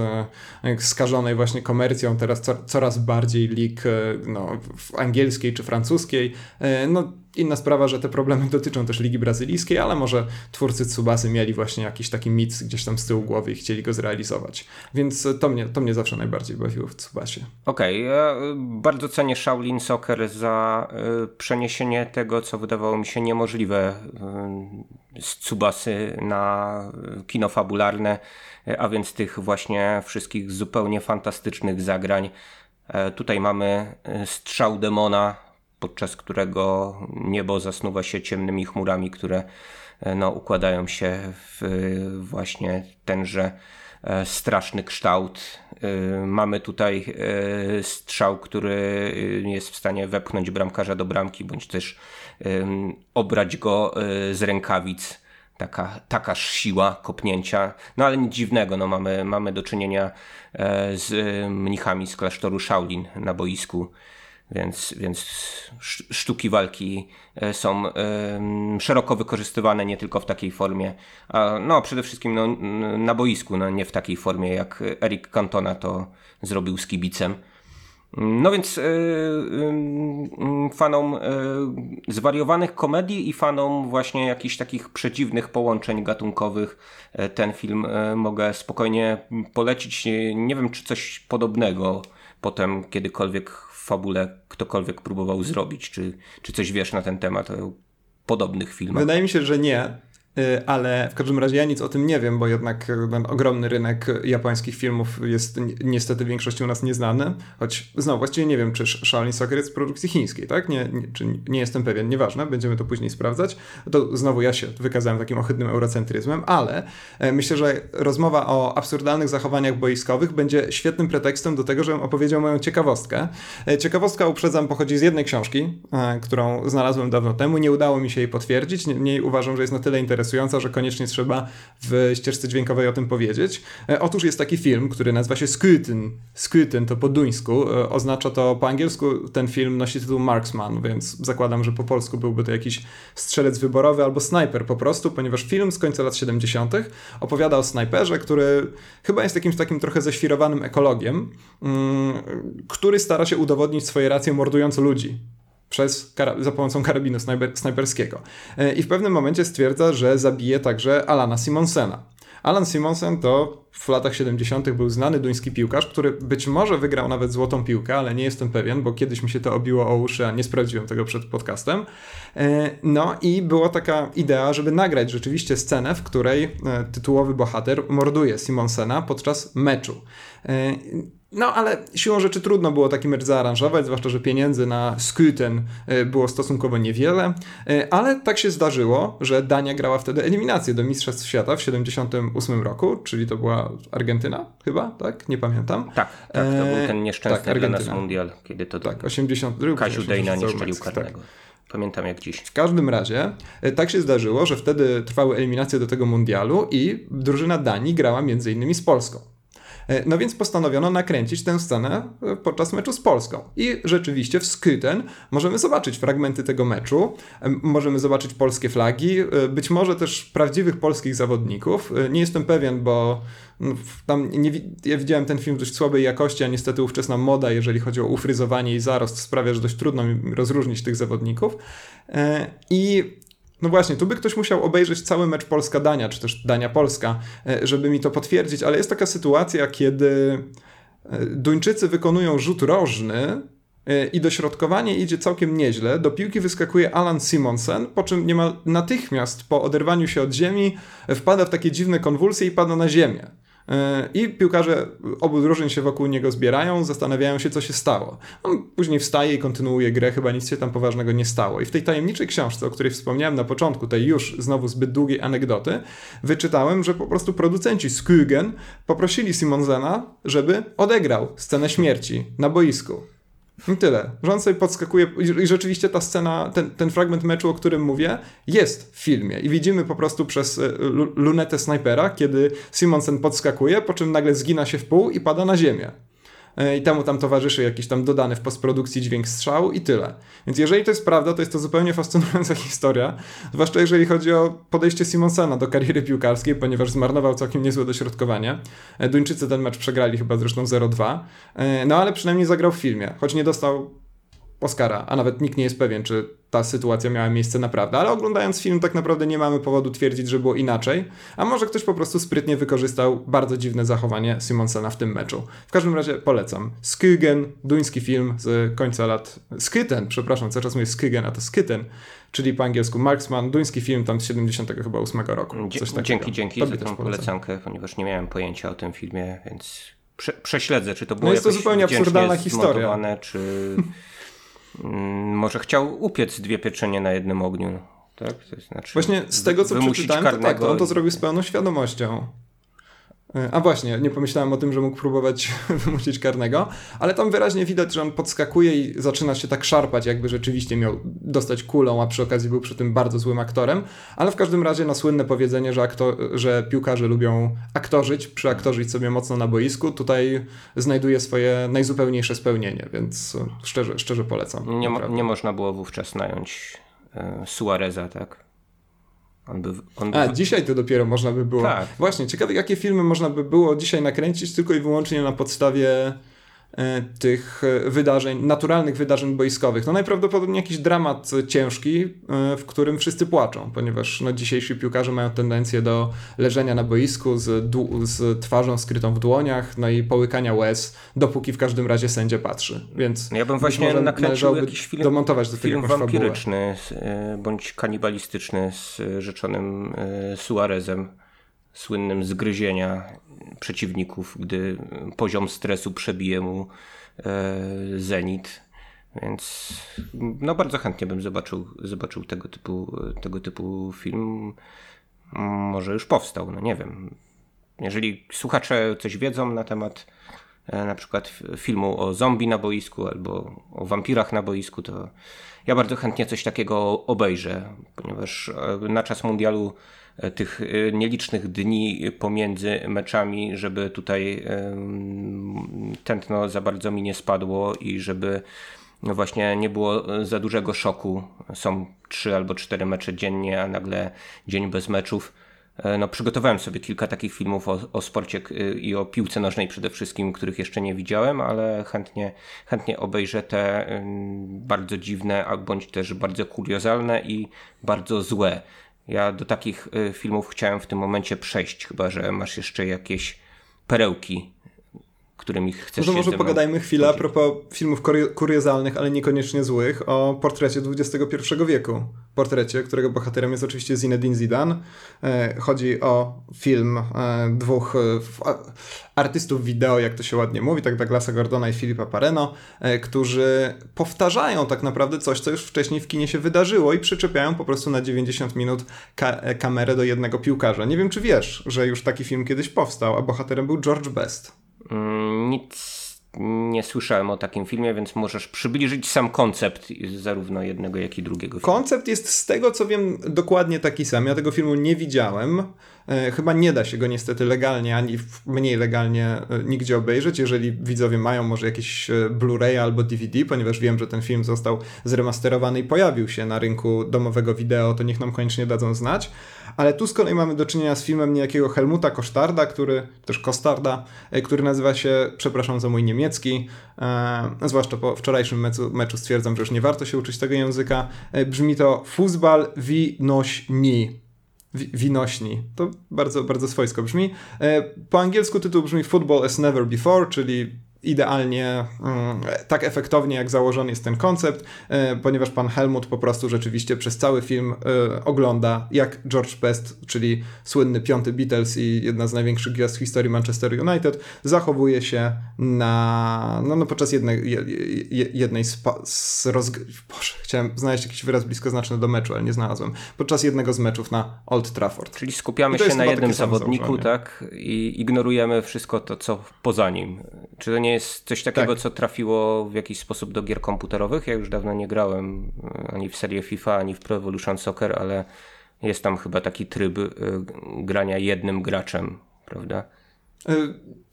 e, skażonej właśnie komercją, teraz coraz bardziej lig e, no, angielskiej czy francuskiej. E, no, Inna sprawa, że te problemy dotyczą też Ligi Brazylijskiej, ale może twórcy Tsubasy mieli właśnie jakiś taki mit gdzieś tam z tyłu głowy i chcieli go zrealizować. Więc to mnie, to mnie zawsze najbardziej bawiło w Tsubasie. Okej, okay. ja bardzo cenię Shaolin Soccer za przeniesienie tego, co wydawało mi się niemożliwe z Tsubasy na kino fabularne, a więc tych właśnie wszystkich zupełnie fantastycznych zagrań. E, tutaj mamy strzał demona, podczas którego niebo zasnuwa się ciemnymi chmurami, które e, no, układają się w właśnie tenże straszny kształt. Mamy tutaj strzał, który jest w stanie wepchnąć bramkarza do bramki, bądź też obrać go z rękawic taka, taka siła kopnięcia. No ale nic dziwnego, no mamy, mamy do czynienia e, z mnichami z klasztoru Shaolin na boisku, więc, więc sztuki walki e, są szeroko wykorzystywane nie tylko w takiej formie, a no przede wszystkim no, na boisku, no nie w takiej formie jak Eric Cantona to zrobił z kibicem. No więc yy, yy, fanom zwariowanych komedii i fanom właśnie jakichś takich przeciwnych połączeń gatunkowych e, ten film e, mogę spokojnie polecić. Nie wiem, czy coś podobnego potem kiedykolwiek fabule ktokolwiek próbował zrobić, czy, czy coś wiesz na ten temat o podobnych filmach. Wydaje mi się, że nie. Y, ale w każdym razie ja nic o tym nie wiem, bo jednak ten ogromny rynek japońskich filmów jest niestety większości u nas nieznany, choć znowu właściwie nie wiem, czy Shaolin Soccer jest z produkcji chińskiej, tak? Nie, nie, czy nie jestem pewien, nieważne, będziemy to później sprawdzać. To znowu ja się wykazałem takim ohydnym eurocentryzmem, ale e, myślę, że rozmowa o absurdalnych zachowaniach boiskowych będzie świetnym pretekstem do tego, żebym opowiedział moją ciekawostkę. E, ciekawostka, uprzedzam, pochodzi z jednej książki, e, którą znalazłem dawno temu, nie udało mi się jej potwierdzić, niemniej uważam, że jest na tyle interesująca, interesująca, że koniecznie trzeba w ścieżce dźwiękowej o tym powiedzieć. E, otóż jest taki film, który nazywa się Skyten. Skyten to po duńsku. E, oznacza to po angielsku ten film nosi tytuł Marksman, więc zakładam, że po polsku byłby to jakiś strzelec wyborowy albo snajper po prostu, ponieważ film z końca lat 70. opowiada o snajperze, który chyba jest jakimś takim trochę ześwirowanym ekologiem, mm, który stara się udowodnić swoje racje mordując ludzi przez, za pomocą karabinu snajper, snajperskiego. E, I w pewnym momencie stwierdza, że zabije także Alana Simonsena. Alan Simonsen to w latach 70. był znany duński piłkarz, który być może wygrał nawet złotą piłkę, ale nie jestem pewien, bo kiedyś mi się to obiło o uszy, a nie sprawdziłem tego przed podcastem. E, no i była taka idea, żeby nagrać rzeczywiście scenę, w której e, tytułowy bohater morduje Simonsena podczas meczu. No, ale siłą rzeczy trudno było taki mecz zaaranżować, zwłaszcza, że pieniędzy na Skuten e, było stosunkowo niewiele, e, ale tak się zdarzyło, że Dania grała wtedy eliminację do Mistrzostw Świata w 78 roku, czyli to była Argentyna chyba, tak? Nie pamiętam. Tak, tak to był e, ten nieszczęsny tak, dla nas mundial, kiedy to tak, 82. Kaziu Dejna nie strzelił karnego. Tak. Pamiętam jak dziś. W każdym razie tak się zdarzyło, że wtedy trwały eliminacje do tego mundialu i drużyna Danii grała między innymi z Polską. E, no więc postanowiono nakręcić tę scenę e, podczas meczu z Polską. I rzeczywiście w Skyten możemy zobaczyć fragmenty tego meczu, e, możemy zobaczyć polskie flagi, być może też prawdziwych polskich zawodników. Nie jestem pewien, bo no, tam nie, ja widziałem ten film w dość słabej jakości, a niestety ówczesna moda, jeżeli chodzi o ufryzowanie i zarost, sprawia, że dość trudno mi rozróżnić tych zawodników. I no właśnie, tu by ktoś musiał obejrzeć cały mecz Polska-Dania, czy też Dania-Polska, e, żeby mi to potwierdzić, ale jest taka sytuacja, kiedy e, Duńczycy wykonują rzut rożny e, i dośrodkowanie idzie całkiem nieźle. Do piłki wyskakuje Alan Simonsen, po czym niemal natychmiast po oderwaniu się od ziemi wpada w takie dziwne konwulsje i pada na ziemię. I piłkarze obu drużyn się wokół niego zbierają, zastanawiają się, co się stało. On później wstaje i kontynuuje grę, chyba nic się tam poważnego nie stało. I w tej tajemniczej książce, o której wspomniałem na początku, tej już znowu zbyt długiej anegdoty, wyczytałem, że po prostu producenci Skugen poprosili Simonsena, żeby odegrał scenę śmierci na boisku. I tyle. Że sobie podskakuje i rzeczywiście ta scena, ten, ten fragment meczu, o którym mówię, jest w filmie. I widzimy po prostu przez e, lunetę snajpera, kiedy Simonsen podskakuje, po czym nagle zgina się w pół i pada na ziemię. E, i temu tam towarzyszy jakiś tam dodany w postprodukcji dźwięk strzału i tyle. Więc jeżeli to jest prawda, to jest to zupełnie fascynująca historia, zwłaszcza jeżeli chodzi o podejście Simonsena do kariery piłkarskiej, ponieważ zmarnował całkiem niezłe dośrodkowanie. E, Duńczycy ten mecz przegrali chyba zresztą 0-2, e, no ale przynajmniej zagrał w filmie, choć nie dostał Oscara, a nawet nikt nie jest pewien, czy ta sytuacja miała miejsce naprawdę, ale oglądając film tak naprawdę nie mamy powodu twierdzić, że było inaczej, a może ktoś po prostu sprytnie wykorzystał bardzo dziwne zachowanie Simonsena w tym meczu. W każdym razie polecam. Skygen, duński film z końca lat... Skyten, przepraszam, cały czas mówię Skygen, a to Skyten, czyli po angielsku Marksman, duński film tam z 78 roku. Coś dzięki, dzięki Tobie za tą polecankę, ponieważ nie miałem pojęcia o tym filmie, więc prze prześledzę, czy to było no jest to zupełnie absurdalna historia. czy... Mm, może chciał upiec dwie pieczenie na jednym ogniu. Tak? To znaczy Właśnie z tego, co przeczytałem, to tak, to on to zrobił z pełną świadomością. E, a właśnie, nie pomyślałem o tym, że mógł próbować wymusić karnego, ale tam wyraźnie widać, że on podskakuje i zaczyna się tak szarpać, jakby rzeczywiście miał dostać kulą, a przy okazji był przy tym bardzo złym aktorem. Ale w każdym razie na słynne powiedzenie, że, aktor, że piłkarze lubią aktorzyć, przyaktorzyć sobie mocno na boisku, tutaj znajduje swoje najzupełniejsze spełnienie, więc szczerze, szczerze polecam. Nie, mo nie można było wówczas nająć e, Suareza, tak? On by, on by... A, dzisiaj to dopiero można by było. Tak. Właśnie, ciekawe jakie filmy można by było dzisiaj nakręcić tylko i wyłącznie na podstawie tych e, wydarzeń, naturalnych wydarzeń boiskowych. No najprawdopodobniej jakiś dramat ciężki, e, w którym wszyscy płaczą, ponieważ no, dzisiejsi piłkarze mają tendencję do leżenia na boisku z, z twarzą skrytą w dłoniach, no i połykania łez, dopóki w każdym razie sędzia patrzy. Więc ja bym właśnie nakręcił jakiś film, domontować do film wampiryczny bądź kanibalistyczny z rzeczonym Suarezem, słynnym zgryzienia przeciwników, gdy poziom stresu przebije mu e, zenit. Więc no bardzo chętnie bym zobaczył, zobaczył tego, typu, tego typu film. Może już powstał, no nie wiem. Jeżeli słuchacze coś wiedzą na temat e, na przykład filmu o zombie na boisku albo o wampirach na boisku, to ja bardzo chętnie coś takiego obejrzę, ponieważ e, na czas mundialu tych e, nielicznych dni pomiędzy meczami, żeby tutaj tętno za bardzo mi nie spadło i żeby no właśnie nie było za dużego szoku. Są trzy albo cztery mecze dziennie, a nagle dzień bez meczów. E, no, przygotowałem sobie kilka takich filmów o, o sporcie i o piłce nożnej przede wszystkim, których jeszcze nie widziałem, ale chętnie, chętnie obejrzę te bardzo dziwne, bądź też bardzo kuriozalne i bardzo złe ja do takich y, filmów chciałem w tym momencie przejść, chyba że masz jeszcze jakieś perełki, którymi chcesz no to może pogadajmy chwilę a propos filmów kuriozalnych, ale niekoniecznie złych, o portrecie XXI wieku. Portrecie, którego bohaterem jest oczywiście Zinedine Zidane. E, chodzi o film e, dwóch e, artystów wideo, jak to się ładnie mówi, tak Douglasa Gordona i Filipa Pareno, którzy powtarzają tak naprawdę coś, co już wcześniej w kinie się wydarzyło i przyczepiają po prostu na 90 minut ka kamerę do jednego piłkarza. Nie wiem, czy wiesz, że już taki film kiedyś powstał, a bohaterem był George Best. Mm, nic nie słyszałem o takim filmie, więc możesz przybliżyć sam koncept zarówno jednego, jak i drugiego filmu. Koncept jest z tego, co wiem, dokładnie taki sam. Ja tego filmu nie widziałem. E, chyba nie da się go niestety legalnie, ani mniej legalnie e, nigdzie obejrzeć. Jeżeli widzowie mają może jakieś e, Blu-ray albo DVD, ponieważ wiem, że ten film został zremasterowany i pojawił się na rynku domowego wideo, to niech nam koniecznie dadzą znać. Ale tu z kolei mamy do czynienia z filmem niejakiego Helmuta Kosztarda, który, też Kostarda, który nazywa się, przepraszam za mój niemiecki, e, zwłaszcza po wczorajszym meczu, meczu stwierdzam, że już nie warto się uczyć tego języka. E, brzmi to Fußball wie nośni winośni. To bardzo, bardzo swojsko brzmi. E, po angielsku tytuł brzmi Football as Never Before, czyli idealnie, mm, tak efektownie jak założony jest ten koncept, e, ponieważ pan Helmut po prostu rzeczywiście przez cały film e, ogląda jak George Best, czyli słynny piąty Beatles i jedna z największych gwiazd w historii Manchester United, zachowuje się na, no, no podczas jednej, jednej z, z rozg... Boże, chciałem znaleźć jakiś wyraz bliskoznaczny do meczu, ale nie znalazłem. Podczas jednego z meczów na Old Trafford. Czyli skupiamy się na jednym zawodniku, tak? I ignorujemy wszystko to, co poza nim. Czy to nie jest coś takiego, tak. co trafiło w jakiś sposób do gier komputerowych. Ja już dawno nie grałem e, ani w serię FIFA, ani w Pro Evolution Soccer, ale jest tam chyba taki tryb y, grania jednym graczem, prawda?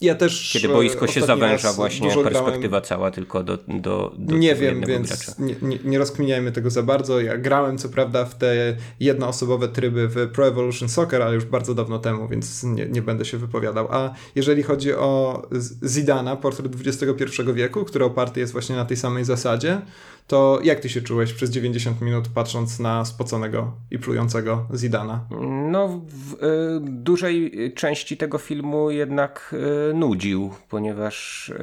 Ja też. Kiedy boisko się zawęża, właśnie perspektywa grałem... cała tylko do. do, do nie wiem, więc nie, nie, nie, rozkminiajmy tego za bardzo. Ja grałem co prawda w te jednoosobowe tryby w Pro Evolution Soccer, ale już bardzo dawno temu, więc nie, nie będę się wypowiadał. A jeżeli chodzi o Zidana, portret XXI wieku, który oparty jest właśnie na tej samej zasadzie, to jak ty się czułeś przez 90 minut patrząc na spoconego i plującego Zidana? No, w y, dużej części tego filmu jednak y, nudził, ponieważ y,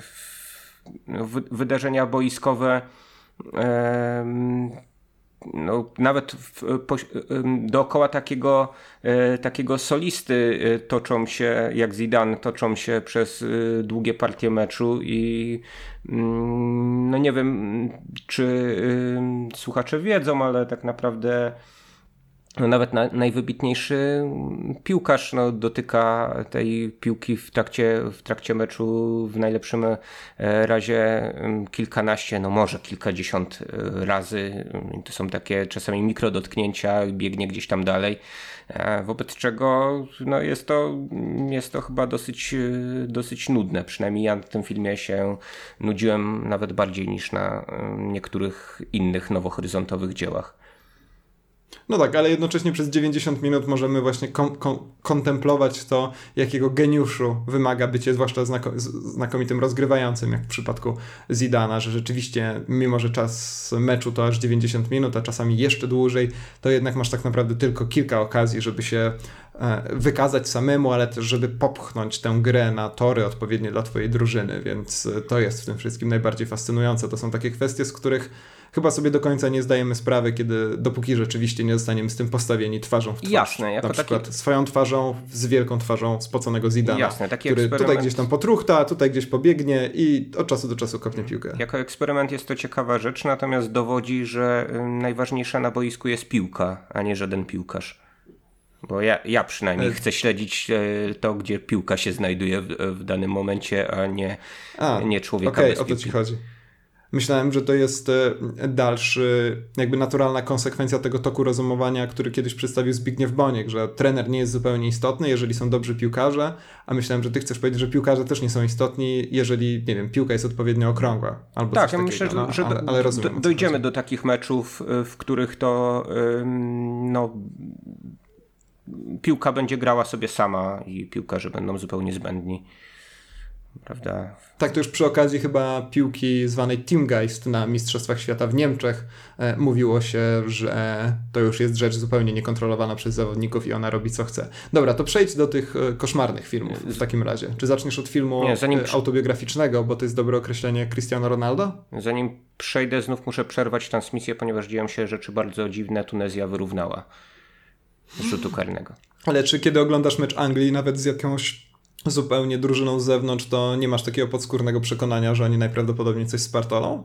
w, wydarzenia boiskowe no, nawet w, po, dookoła takiego, e, takiego solisty e, toczą się, jak Zidane, toczą się przez e, długie partie meczu i mm, no nie wiem, czy słuchacze wiedzą, ale tak naprawdę no nawet na, najwybitniejszy piłkarz no, dotyka tej piłki w trakcie, w trakcie meczu w najlepszym e, razie kilkanaście, no może kilkadziesiąt e, razy. To są takie czasami mikrodotknięcia, biegnie gdzieś tam dalej. E, wobec czego no jest, to, jest to chyba dosyć, dosyć nudne. Przynajmniej ja na tym filmie się nudziłem nawet bardziej niż na niektórych innych nowohoryzontowych dziełach. No tak, ale jednocześnie przez 90 minut możemy właśnie kon kon kontemplować to, jakiego geniuszu wymaga bycie zwłaszcza znako znakomitym rozgrywającym, jak w przypadku Zidana, że rzeczywiście, mimo że czas meczu to aż 90 minut, a czasami jeszcze dłużej, to jednak masz tak naprawdę tylko kilka okazji, żeby się e, wykazać samemu, ale też, żeby popchnąć tę grę na tory odpowiednie dla twojej drużyny, więc to jest w tym wszystkim najbardziej fascynujące. To są takie kwestie, z których chyba sobie do końca nie zdajemy sprawy, kiedy dopóki rzeczywiście nie zostaniemy z tym postawieni twarzą w twarz. Jasne, jako Na przykład taki... swoją twarzą z wielką twarzą spoconego Zidana, Jasne, taki który eksperyment... tutaj gdzieś tam potruchta, tutaj gdzieś pobiegnie i od czasu do czasu kopnie piłkę. Jako eksperyment jest to ciekawa rzecz, natomiast dowodzi, że najważniejsza na boisku jest piłka, a nie żaden piłkarz. Bo ja, ja przynajmniej e... chcę śledzić e, to, gdzie piłka się znajduje w, w danym momencie, a nie, a, nie człowieka okay, bez piłki. o to ci chodzi. Myślałem, że to jest e, dalszy, jakby naturalna konsekwencja tego toku rozumowania, który kiedyś przedstawił Zbigniew Boniek, że trener nie jest zupełnie istotny, jeżeli są dobrzy piłkarze, a myślałem, że ty chcesz powiedzieć, że piłkarze też nie są istotni, jeżeli, nie wiem, piłka jest odpowiednio okrągła. Albo tak, ja myślę, no, że, ale, ale rozumiem, dojdziemy do takich meczów, e, w których to no, piłka będzie grała sobie sama i piłkarze będą zupełnie zbędni prawda? Tak, to już przy okazji chyba piłki zwanej Teamgeist na Mistrzostwach Świata w Niemczech e, mówiło się, że to już jest rzecz zupełnie niekontrolowana przez zawodników i ona robi co chce. Dobra, to przejdź do tych e, koszmarnych filmów w takim razie. Czy zaczniesz od filmu Nie, zanim... E, autobiograficznego, bo to jest dobre określenie Cristiano Ronaldo? Zanim przejdę, znów muszę przerwać transmisję, ponieważ dzieją się rzeczy bardzo dziwne. Tunezja wyrównała rzutu karnego. Ale czy kiedy oglądasz mecz Anglii, nawet z jakąś zupełnie drużyną z zewnątrz, to nie masz takiego podskórnego przekonania, że oni najprawdopodobniej coś spartolą?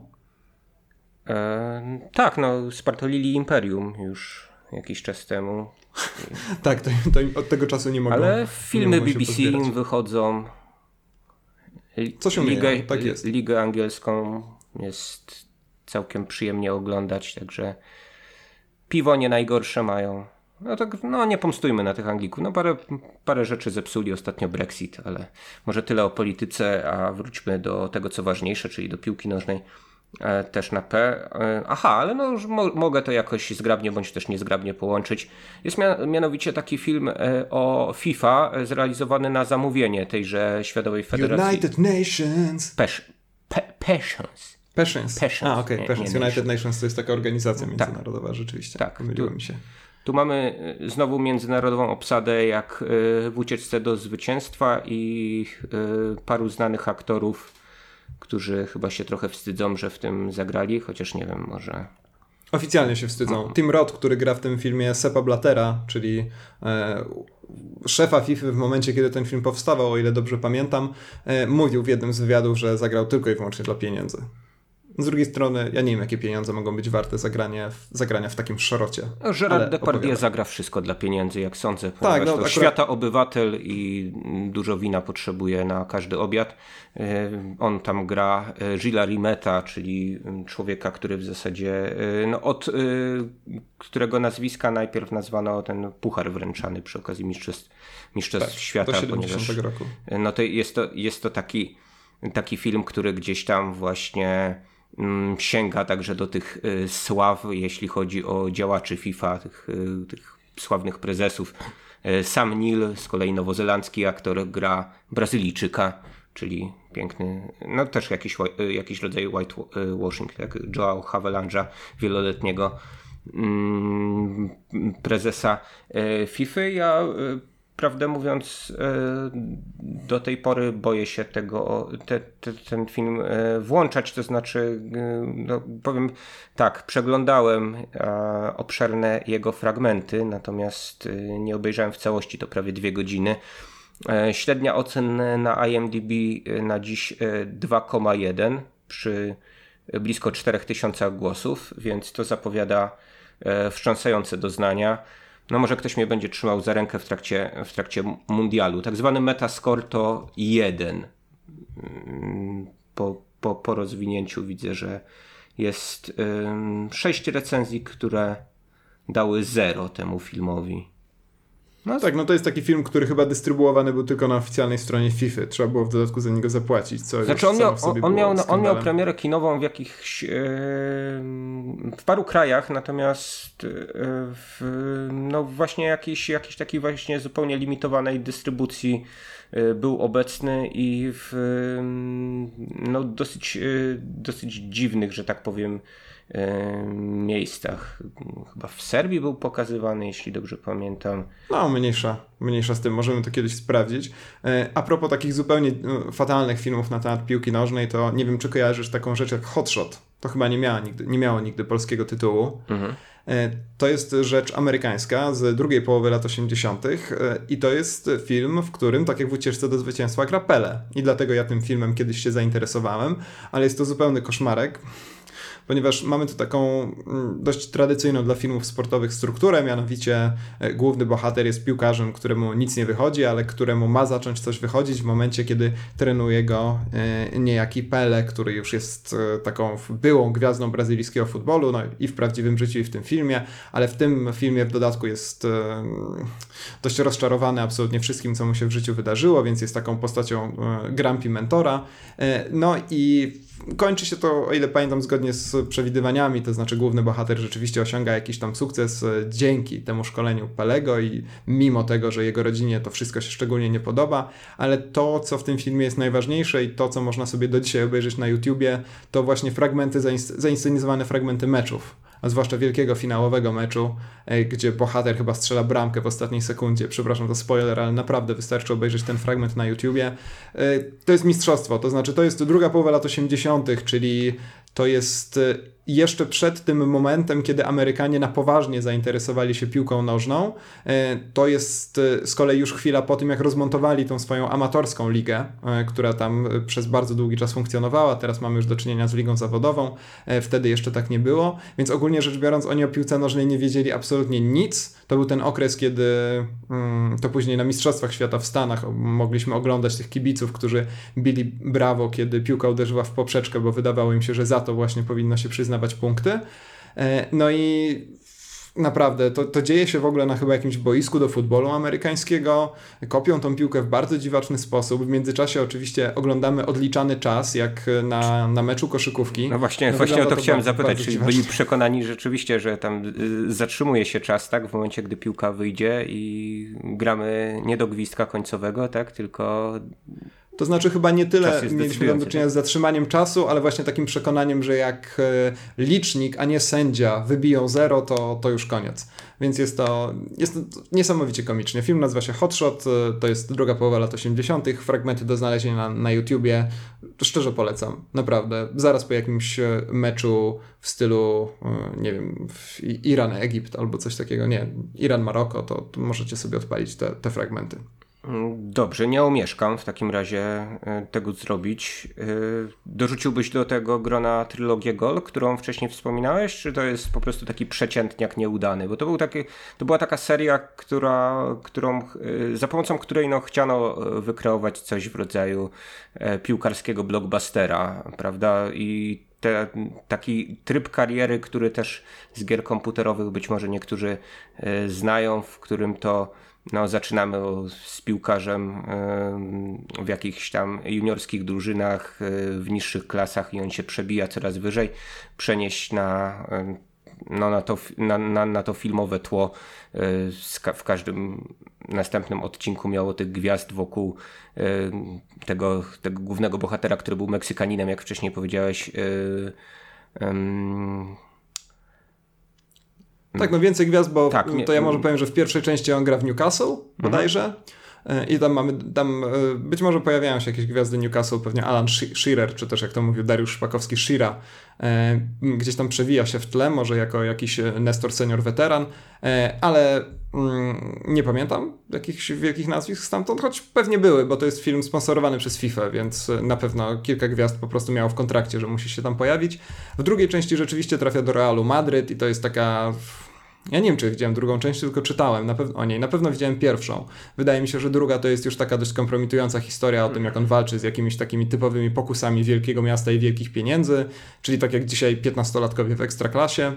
E, tak, no spartolili Imperium już jakiś czas temu. tak, to, to od tego czasu nie mogą Ale filmy BBC im wychodzą. Co się Ligę, tak jest. Ligę angielską jest całkiem przyjemnie oglądać, także piwo nie najgorsze mają. No tak, no nie pomstujmy na tych Anglików. No parę, parę rzeczy zepsuli ostatnio Brexit, ale może tyle o polityce, a wróćmy do tego, co ważniejsze, czyli do piłki nożnej e, też na P. E, aha, ale no już mo mogę to jakoś zgrabnie bądź też niezgrabnie połączyć. Jest mianowicie taki film e, o FIFA zrealizowany na zamówienie tejże Światowej Federacji. United Nations. Pesz Pe Passions. Passions. Passions. A, okej, okay. Passions. United Nations to jest taka organizacja tak. międzynarodowa, tak. rzeczywiście. Tak. Pomyliło mi się. Tu mamy y, znowu międzynarodową obsadę jak y, w ucieczce do zwycięstwa i y, paru znanych aktorów, którzy chyba się trochę wstydzą, że w tym zagrali, chociaż nie wiem, może... Oficjalnie się wstydzą. No. Tim Roth, który gra w tym filmie Sepa Blattera, czyli e, szefa FIFA w momencie, kiedy ten film powstawał, o ile dobrze pamiętam, e, mówił w jednym z wywiadów, że zagrał tylko i wyłącznie dla pieniędzy. Z drugiej strony, ja nie wiem, jakie pieniądze mogą być warte zagranie, zagrania w takim szorocie. Gerard Depardieu zagra wszystko dla pieniędzy, jak sądzę. Tak, no, akurat... świata obywatel i dużo wina potrzebuje na każdy obiad. E, on tam gra e, Gila Rimeta, czyli człowieka, który w zasadzie, e, no, od którego nazwiska najpierw nazwano ten puchar wręczany przy okazji Mistrzostw, mistrzostw tak, Świata. Do 70 ponieważ, roku. No to jest to, jest to taki, taki film, który gdzieś tam właśnie Mm, sięga także do tych y, sław, jeśli chodzi o działaczy FIFA, tych, y, tych sławnych prezesów. Y, Sam Neill, z kolei nowozelandzki aktor, gra Brazylijczyka, czyli piękny, no też jakiś, jakiś rodzaj whitewashing, jak Joao Havelange'a, wieloletniego mm, prezesa FIFA. Ja prawdę mówiąc, e, do tej pory boję się tego, te, te, ten film e, włączać. To znaczy, e, no, powiem tak, przeglądałem obszerne jego fragmenty, natomiast nie obejrzałem w całości, to prawie dwie godziny. Średnia ocen na IMDb na dziś 2,1 przy blisko 4000 głosów, więc to zapowiada wstrząsające doznania no może ktoś mnie będzie trzymał za rękę w trakcie, w trakcie mundialu. Tak zwany metascore to 1. Mm, po, po, po rozwinięciu widzę, że jest ym, 6 recenzji, które dały 0 temu filmowi. No tak, no to jest taki film, który chyba dystrybuowany był tylko na oficjalnej stronie FIFA. Trzeba było w dodatku za niego zapłacić. Co znaczy on miał, on, miał, on miał premierę kinową w jakichś yy, w paru krajach, natomiast yy, w, no właśnie jakiejś, jakiejś takiej właśnie zupełnie limitowanej dystrybucji yy, był obecny i w no dosyć, dosyć dziwnych, że tak powiem, miejscach. Chyba w Serbii był pokazywany, jeśli dobrze pamiętam. No, mniejsza, mniejsza z tym, możemy to kiedyś sprawdzić. E, a propos takich zupełnie e, fatalnych filmów na temat piłki nożnej, to nie wiem, czy kojarzysz taką rzecz jak Hotshot. To chyba nie, miała nigdy, nie miało nigdy polskiego tytułu. Mhm. E, to jest rzecz amerykańska z drugiej połowy lat 80. i to jest film, w którym, tak jak w ucieczce do zwycięstwa, gra Pele. I dlatego ja tym filmem kiedyś się zainteresowałem, ale jest to zupełny koszmarek ponieważ mamy tu taką mm, dość tradycyjną dla filmów sportowych strukturę, mianowicie e, główny bohater jest piłkarzem, któremu nic nie wychodzi, ale któremu ma zacząć coś wychodzić w momencie, kiedy trenuje go e, niejaki Pele, który już jest e, taką byłą gwiazdą brazylijskiego futbolu, no i w prawdziwym życiu i w tym filmie, ale w tym filmie w dodatku jest dość rozczarowany absolutnie wszystkim, co mu się w życiu wydarzyło, więc jest taką postacią Grampi mentora. No i kończy się to, o ile pamiętam, zgodnie z przewidywaniami, to znaczy główny bohater rzeczywiście osiąga jakiś tam sukces e, dzięki temu szkoleniu Pelego i mimo tego, że jego rodzinie to wszystko się szczególnie nie podoba, ale to, co w tym filmie jest najważniejsze i to, co można sobie do dzisiaj obejrzeć na YouTubie, to właśnie fragmenty, zainscenizowane fragmenty meczów a zwłaszcza wielkiego finałowego meczu, e, gdzie bohater chyba strzela bramkę w ostatniej sekundzie. Przepraszam, to spoiler, ale naprawdę wystarczy obejrzeć ten fragment na YouTubie. E, to jest mistrzostwo, to znaczy to jest druga połowa lat 80., czyli to jest e, jeszcze przed tym momentem, kiedy Amerykanie na poważnie zainteresowali się piłką nożną. E, to jest e, z kolei już chwila po tym, jak rozmontowali tą swoją amatorską ligę, która tam przez bardzo długi czas funkcjonowała. Teraz mamy już do czynienia z ligą zawodową. Wtedy jeszcze tak nie było. Więc ogólnie rzecz biorąc, oni o piłce nożnej nie wiedzieli absolutnie nic. To był ten okres, kiedy mm, to później na Mistrzostwach Świata w Stanach mogliśmy oglądać tych kibiców, którzy bili brawo, kiedy piłka uderzyła w poprzeczkę, bo wydawało im się, że za to właśnie powinno się przyznawać punkty. E, no i naprawdę, to, to dzieje się w ogóle na chyba jakimś boisku do futbolu amerykańskiego. Kopią tą piłkę w bardzo dziwaczny sposób. W międzyczasie oczywiście oglądamy odliczany czas, jak na, na meczu koszykówki. No właśnie, no właśnie o to, to chciałem zapytać, czy byli przekonani rzeczywiście, że tam y, zatrzymuje się czas, tak, w momencie, gdy piłka wyjdzie i gramy nie do gwizdka końcowego, tak, tylko to znaczy chyba nie tyle mieliśmy do czynienia tak? z zatrzymaniem czasu, ale właśnie takim przekonaniem, że jak e, licznik, a nie sędzia wybiją zero, to, to już koniec. Więc jest to, jest to niesamowicie komicznie. Film nazywa się Hotshot, e, to jest druga połowa lat 80., fragmenty do znalezienia na, na YouTubie. Szczerze polecam, naprawdę. Zaraz po jakimś e, meczu w stylu, nie wiem, Iran-Egipt albo coś takiego, nie, Iran-Maroko, to, to możecie sobie odpalić te, te fragmenty. Dobrze, nie omieszkam w takim razie e, tego zrobić. E, dorzuciłbyś do tego grona trylogię Gol, którą wcześniej wspominałeś, czy to jest po prostu taki przeciętniak nieudany? Bo to, był taki, to była taka seria, która, którą, e, za pomocą której no, chciano wykreować coś w rodzaju piłkarskiego blockbustera, prawda? I te, taki tryb kariery, który też z gier komputerowych być może niektórzy znają, w którym to no, zaczynamy z piłkarzem w jakichś tam juniorskich drużynach, e, w niższych klasach i on się przebija coraz wyżej, przenieść na, no, na, to, na, na, na to filmowe tło. E, w każdym następnym odcinku miało tych gwiazd wokół e, tego, tego głównego bohatera, który był Meksykaninem, jak wcześniej powiedziałeś. Tak, no więcej gwiazd, bo tak, to ja może powiem, że w pierwszej części on gra w Newcastle bodajże. Mhm. I tam mamy, tam e, być może pojawiają się jakieś gwiazdy Newcastle, pewnie Alan Shearer, czy też jak to mówił Dariusz Szpakowski, Shira, e, gdzieś tam przewija się w tle, może jako jakiś e, Nestor senior weteran, ale mm, nie pamiętam jakichś wielkich nazwisk stamtąd, choć pewnie były, bo to jest film sponsorowany przez FIFA, więc na pewno kilka gwiazd po prostu miało w kontrakcie, że musi się tam pojawić. W drugiej części rzeczywiście trafia do Realu Madryt i to jest taka Ja nie wiem, czy widziałem drugą część, tylko czytałem na o niej. Na pewno widziałem pierwszą. Wydaje mi się, że druga to jest już taka dość kompromitująca historia o tym, jak on walczy z jakimiś takimi typowymi pokusami wielkiego miasta i wielkich pieniędzy, czyli tak jak dzisiaj 15-latkowie w ekstraklasie.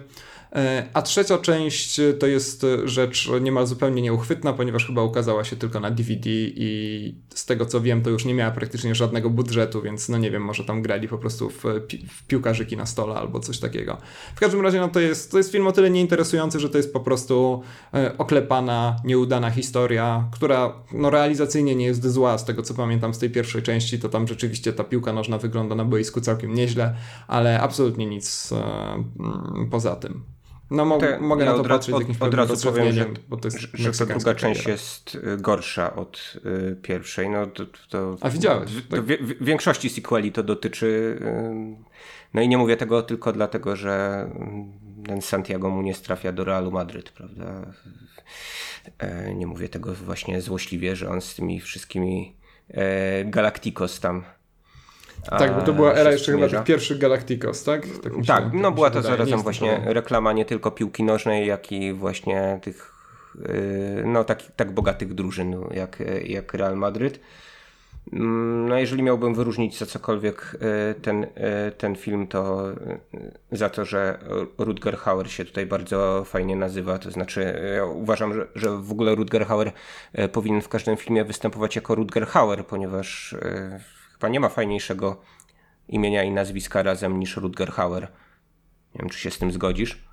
E, a trzecia część to jest rzecz niemal zupełnie nieuchwytna, ponieważ chyba ukazała się tylko na DVD i z tego co wiem, to już nie miała praktycznie żadnego budżetu, więc no nie wiem, może tam grali po prostu w, pi w piłkarzyki na stole albo coś takiego. W każdym razie no to jest, to jest film o tyle nieinteresujący, że to jest po prostu e, oklepana, nieudana historia, która no realizacyjnie nie jest zła, z tego co pamiętam z tej pierwszej części, to tam rzeczywiście ta piłka nożna wygląda na boisku całkiem nieźle, ale absolutnie nic e, poza tym. No mo Te, mogę ja na to patrzeć od, z jakimś od razu powiem, że, bo to jest że ta druga część jest y, gorsza od y, pierwszej. No, to, to, A widziałeś? W, tak? w, w, większości sequeli to dotyczy. Y, no i nie mówię tego tylko dlatego, że y, ten Santiago mu nie trafia do Realu Madryt, prawda? E, nie mówię tego właśnie złośliwie, że on z tymi wszystkimi Galacticos tam tak, bo to była era jeszcze chyba tych pierwszych Galacticos, tak? Tak, tak no była to zarazem właśnie reklama nie tylko piłki nożnej, jak i właśnie tych y, no tak, tak bogatych drużyn jak, jak Real Madryt. Mm, no jeżeli miałbym wyróżnić za cokolwiek y, ten, y, ten film, to za to, że Rutger Hauer się tutaj bardzo fajnie nazywa. To znaczy, ja uważam, że, że w ogóle Rutger Hauer powinien w każdym filmie występować jako Rutger Hauer, ponieważ Chyba nie ma fajniejszego imienia i nazwiska razem niż Rutger Hauer. Nie wiem, czy się z tym zgodzisz.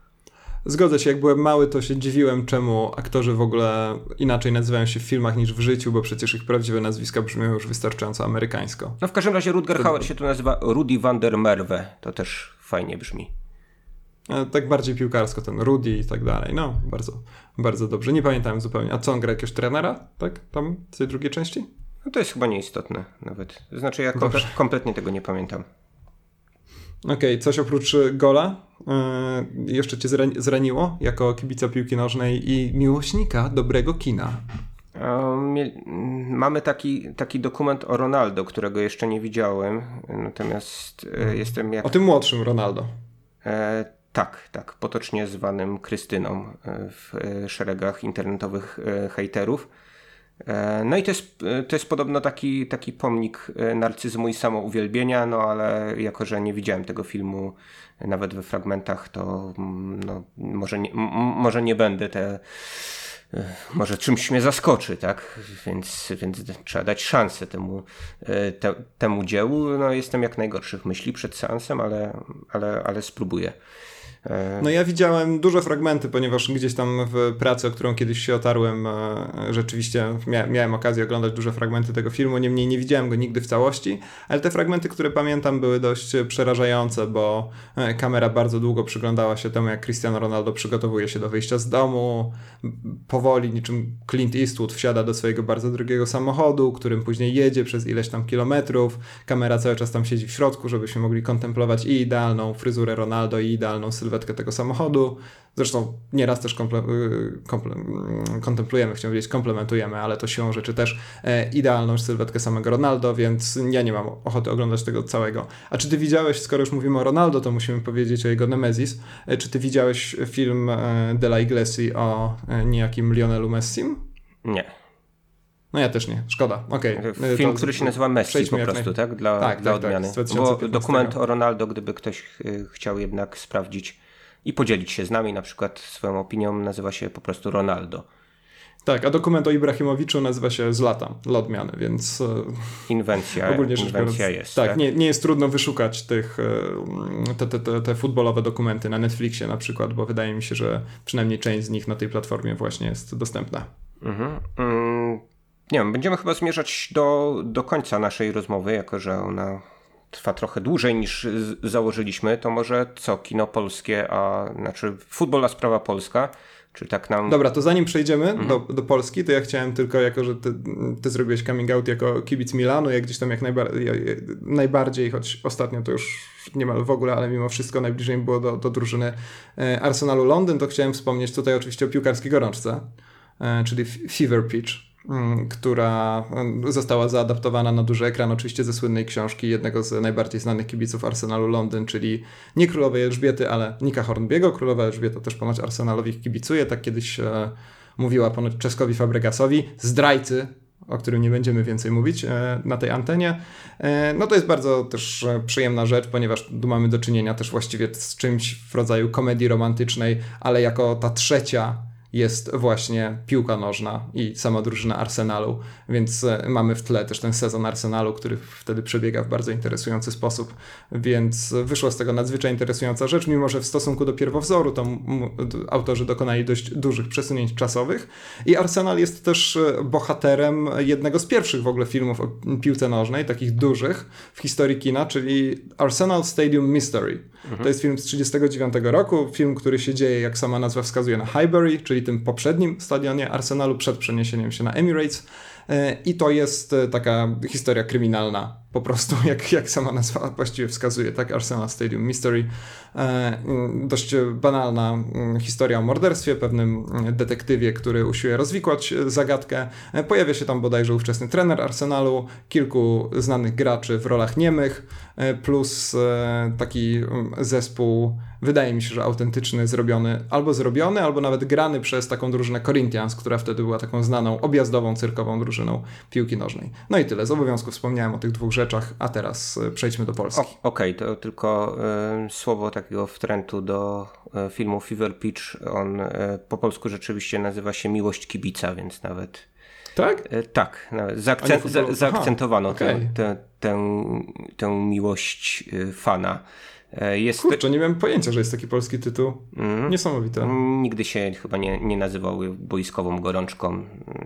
Zgodzę się, jak byłem mały, to się dziwiłem, czemu aktorzy w ogóle inaczej nazywają się w filmach niż w życiu, bo przecież ich prawdziwe nazwiska brzmią już wystarczająco amerykańsko. No w każdym razie Rutger Hauer się tu nazywa Rudy van der Merwe. To też fajnie brzmi. E, tak bardziej piłkarsko, ten Rudy i tak dalej. No, bardzo, bardzo dobrze. Nie pamiętałem zupełnie. A co, on gra jakiegoś trenera, tak? Tam w tej drugiej części? No to jest chyba nieistotne nawet. Znaczy ja komple kompletnie tego nie pamiętam. Okej, okay, coś oprócz gola yy, jeszcze cię zraniło jako kibica piłki nożnej i miłośnika dobrego kina? Mamy taki, taki dokument o Ronaldo, którego jeszcze nie widziałem, natomiast e, jestem jak... O tym młodszym Ronaldo. E, tak, tak, potocznie zwanym Krystyną e, w e, szeregach internetowych hejterów. E, no i to jest, to jest podobno taki, taki pomnik e, narcyzmu i samouwielbienia, no ale jako, że nie widziałem tego filmu nawet we fragmentach, to mm, no, może, nie, może nie będę te e, może czymś mnie zaskoczy, tak? Więc, więc trzeba dać szansę temu, te, temu dziełu. No, jestem jak najgorszych myśli przed seansem, ale, ale, ale spróbuję. E, no ja widziałem duże fragmenty, ponieważ gdzieś tam w pracy, o którą kiedyś się otarłem, e, rzeczywiście miałem okazję oglądać duże fragmenty tego filmu, niemniej nie widziałem go nigdy w całości, ale te fragmenty, które pamiętam były dość przerażające, bo e, kamera bardzo długo przyglądała się temu, jak Cristiano Ronaldo przygotowuje się do wyjścia z domu, powoli niczym Clint Eastwood wsiada do swojego bardzo drogiego samochodu, którym później jedzie przez ileś tam kilometrów, kamera cały czas tam siedzi w środku, żebyśmy mogli kontemplować i idealną fryzurę Ronaldo i idealną sylwetkę sylwetkę tego samochodu. Zresztą nieraz też komple, y, komple, mm, kontemplujemy, chciałem powiedzieć komplementujemy, ale to siłą rzeczy też e, idealną sylwetkę samego Ronaldo, więc ja nie mam ochoty oglądać tego całego. A czy ty widziałeś, skoro już mówimy o Ronaldo, to musimy powiedzieć o jego Nemesis. E, czy ty widziałeś film e, Della Iglesi o niejakim Lionelu Messim? Nie. No ja też nie, szkoda. Okay. Film, to, który się nazywa Messi po prostu, tak? Dla, tak, dla tak, tak odmiany. Tak, Bo dokument o Ronaldo, gdyby ktoś chciał jednak sprawdzić i podzielić się z nami na przykład swoją opinią, nazywa się po prostu Ronaldo. Tak, a dokument o Ibrahimowiczu nazywa się Zlata, dla odmiany, więc... E, inwencja, ogólnie inwencja jest. Tak, tak? Nie, nie jest trudno wyszukać tych, e, te, te, te, te futbolowe dokumenty na Netflixie na przykład, bo wydaje mi się, że przynajmniej część z nich na tej platformie właśnie jest dostępna. Mhm. Mm, nie wiem, będziemy chyba zmierzać do, do końca naszej rozmowy, jako że ona trwa trochę dłużej niż założyliśmy, to może co, kino polskie, a znaczy futbol a sprawa polska, czy tak nam... Dobra, to zanim przejdziemy mhm. do, do Polski, to ja chciałem tylko, jako że ty, ty zrobiłeś coming out jako kibic Milanu, jak gdzieś tam jak najbardziej, najbardziej, choć ostatnio to już niemal w ogóle, ale mimo wszystko najbliżej było do, do drużyny e, Arsenalu Londyn, to chciałem wspomnieć tutaj oczywiście o piłkarskiej gorączce, e, czyli Fever Pitch która mm, została zaadaptowana na duży ekran, oczywiście ze słynnej książki jednego z najbardziej znanych kibiców Arsenalu Londyn, czyli nie królowej Elżbiety, ale Nika Hornbiego. Królowa Elżbieta też ponoć Arsenalowi kibicuje, tak kiedyś e, mówiła ponoć Czeskowi Fabregasowi, zdrajcy o którym nie będziemy więcej mówić e, na tej antenie. E, no to jest bardzo też e, przyjemna rzecz, ponieważ tu mamy do czynienia też właściwie z czymś w rodzaju komedii romantycznej, ale jako ta trzecia jest właśnie piłka nożna i sama drużyna Arsenalu, więc e, mamy w tle też ten sezon Arsenalu, który wtedy przebiega w bardzo interesujący sposób, więc wyszła z tego nadzwyczaj interesująca rzecz, mimo że w stosunku do pierwowzoru to autorzy dokonali dość dużych przesunięć czasowych i Arsenal jest też e, bohaterem jednego z pierwszych w ogóle filmów o piłce nożnej, takich dużych w historii kina, czyli Arsenal Stadium Mystery. Mhm. To jest film z 1939 roku, film, który się dzieje, jak sama nazwa wskazuje, na Highbury, czyli tym poprzednim stadionie Arsenalu przed przeniesieniem się na Emirates. E, I to jest e, taka historia kryminalna, po prostu, jak, jak sama nazwa właściwie wskazuje, tak? Arsenal Stadium Mystery. E, mm, dość banalna mm, historia o morderstwie, pewnym mm, detektywie, który usiłuje rozwikłać zagadkę. Pojawia się tam bodajże ówczesny trener Arsenalu, kilku znanych graczy w rolach niemych, plus taki zespół wydaje mi się, że autentyczny, zrobiony, albo zrobiony, albo nawet grany przez taką drużynę Corinthians, która wtedy była taką znaną, objazdową, cyrkową drużyną piłki nożnej. No i tyle. Z obowiązku wspomniałem o tych dwóch rzeczach, a teraz e, przejdźmy do Polski. Okej, okay, to tylko y, słowo takiego wtrętu do y, filmu Fever Pitch. On y, po polsku rzeczywiście nazywa się Miłość Kibica, więc nawet tak? Tak, zaakcent, za, zaakcentowano Aha, okay. tę, tę, tę miłość fana. Jest... Kurczę, nie miałem pojęcia, że jest taki polski tytuł. Mm. Niesamowite. Nigdy się chyba nie, nie nazywał boiskową gorączką.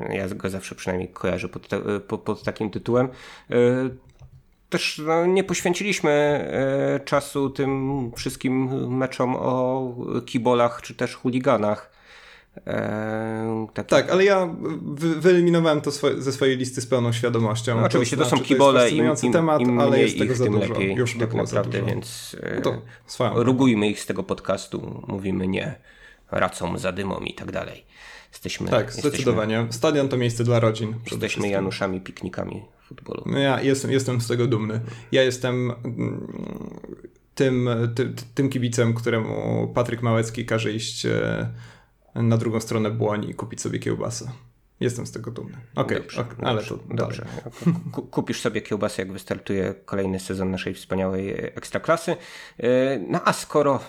Ja go zawsze przynajmniej kojarzę pod, te, pod, pod takim tytułem. E, też no, nie poświęciliśmy e, czasu tym wszystkim meczom o kibolach czy też chuliganach. Eee, tak, ale ja wy, wyeliminowałem to swoje, ze swojej listy z pełną świadomością. No, oczywiście to, to są znaczy, kibole, im, im, temat, im ale jest tego za tym dużo. lepiej, Już tak naprawdę, więc no rugujmy ich z tego podcastu, mówimy nie racą, zadymą i tak dalej. Jesteśmy, tak, jesteśmy, zdecydowanie. Stadion to miejsce dla rodzin. Jesteśmy Januszami, piknikami futbolu. No ja jestem, jestem z tego dumny. Ja jestem mm, tym, tym, tym kibicem, któremu Patryk Małecki każe iść e, na drugą stronę błoń i kupić sobie kiełbasę. Jestem z tego dumny. Okej, okay, okay, ale to dobrze. Kupisz sobie kiełbasę, jak wystartuje kolejny sezon naszej wspaniałej ekstraklasy. E, no a skoro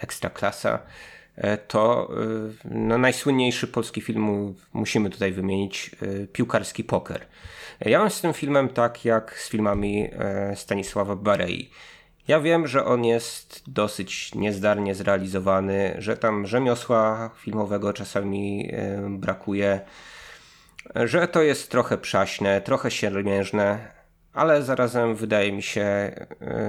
ekstraklasa, e, to e, no, najsłynniejszy polski film musimy tutaj wymienić Piłkarski Poker. Ja mam z tym filmem tak jak z filmami Stanisława Barei. Ja wiem, że on jest dosyć niezdarnie zrealizowany, że tam rzemiosła filmowego czasami brakuje, że to jest trochę przaśne, trochę siermiężne, ale zarazem wydaje mi się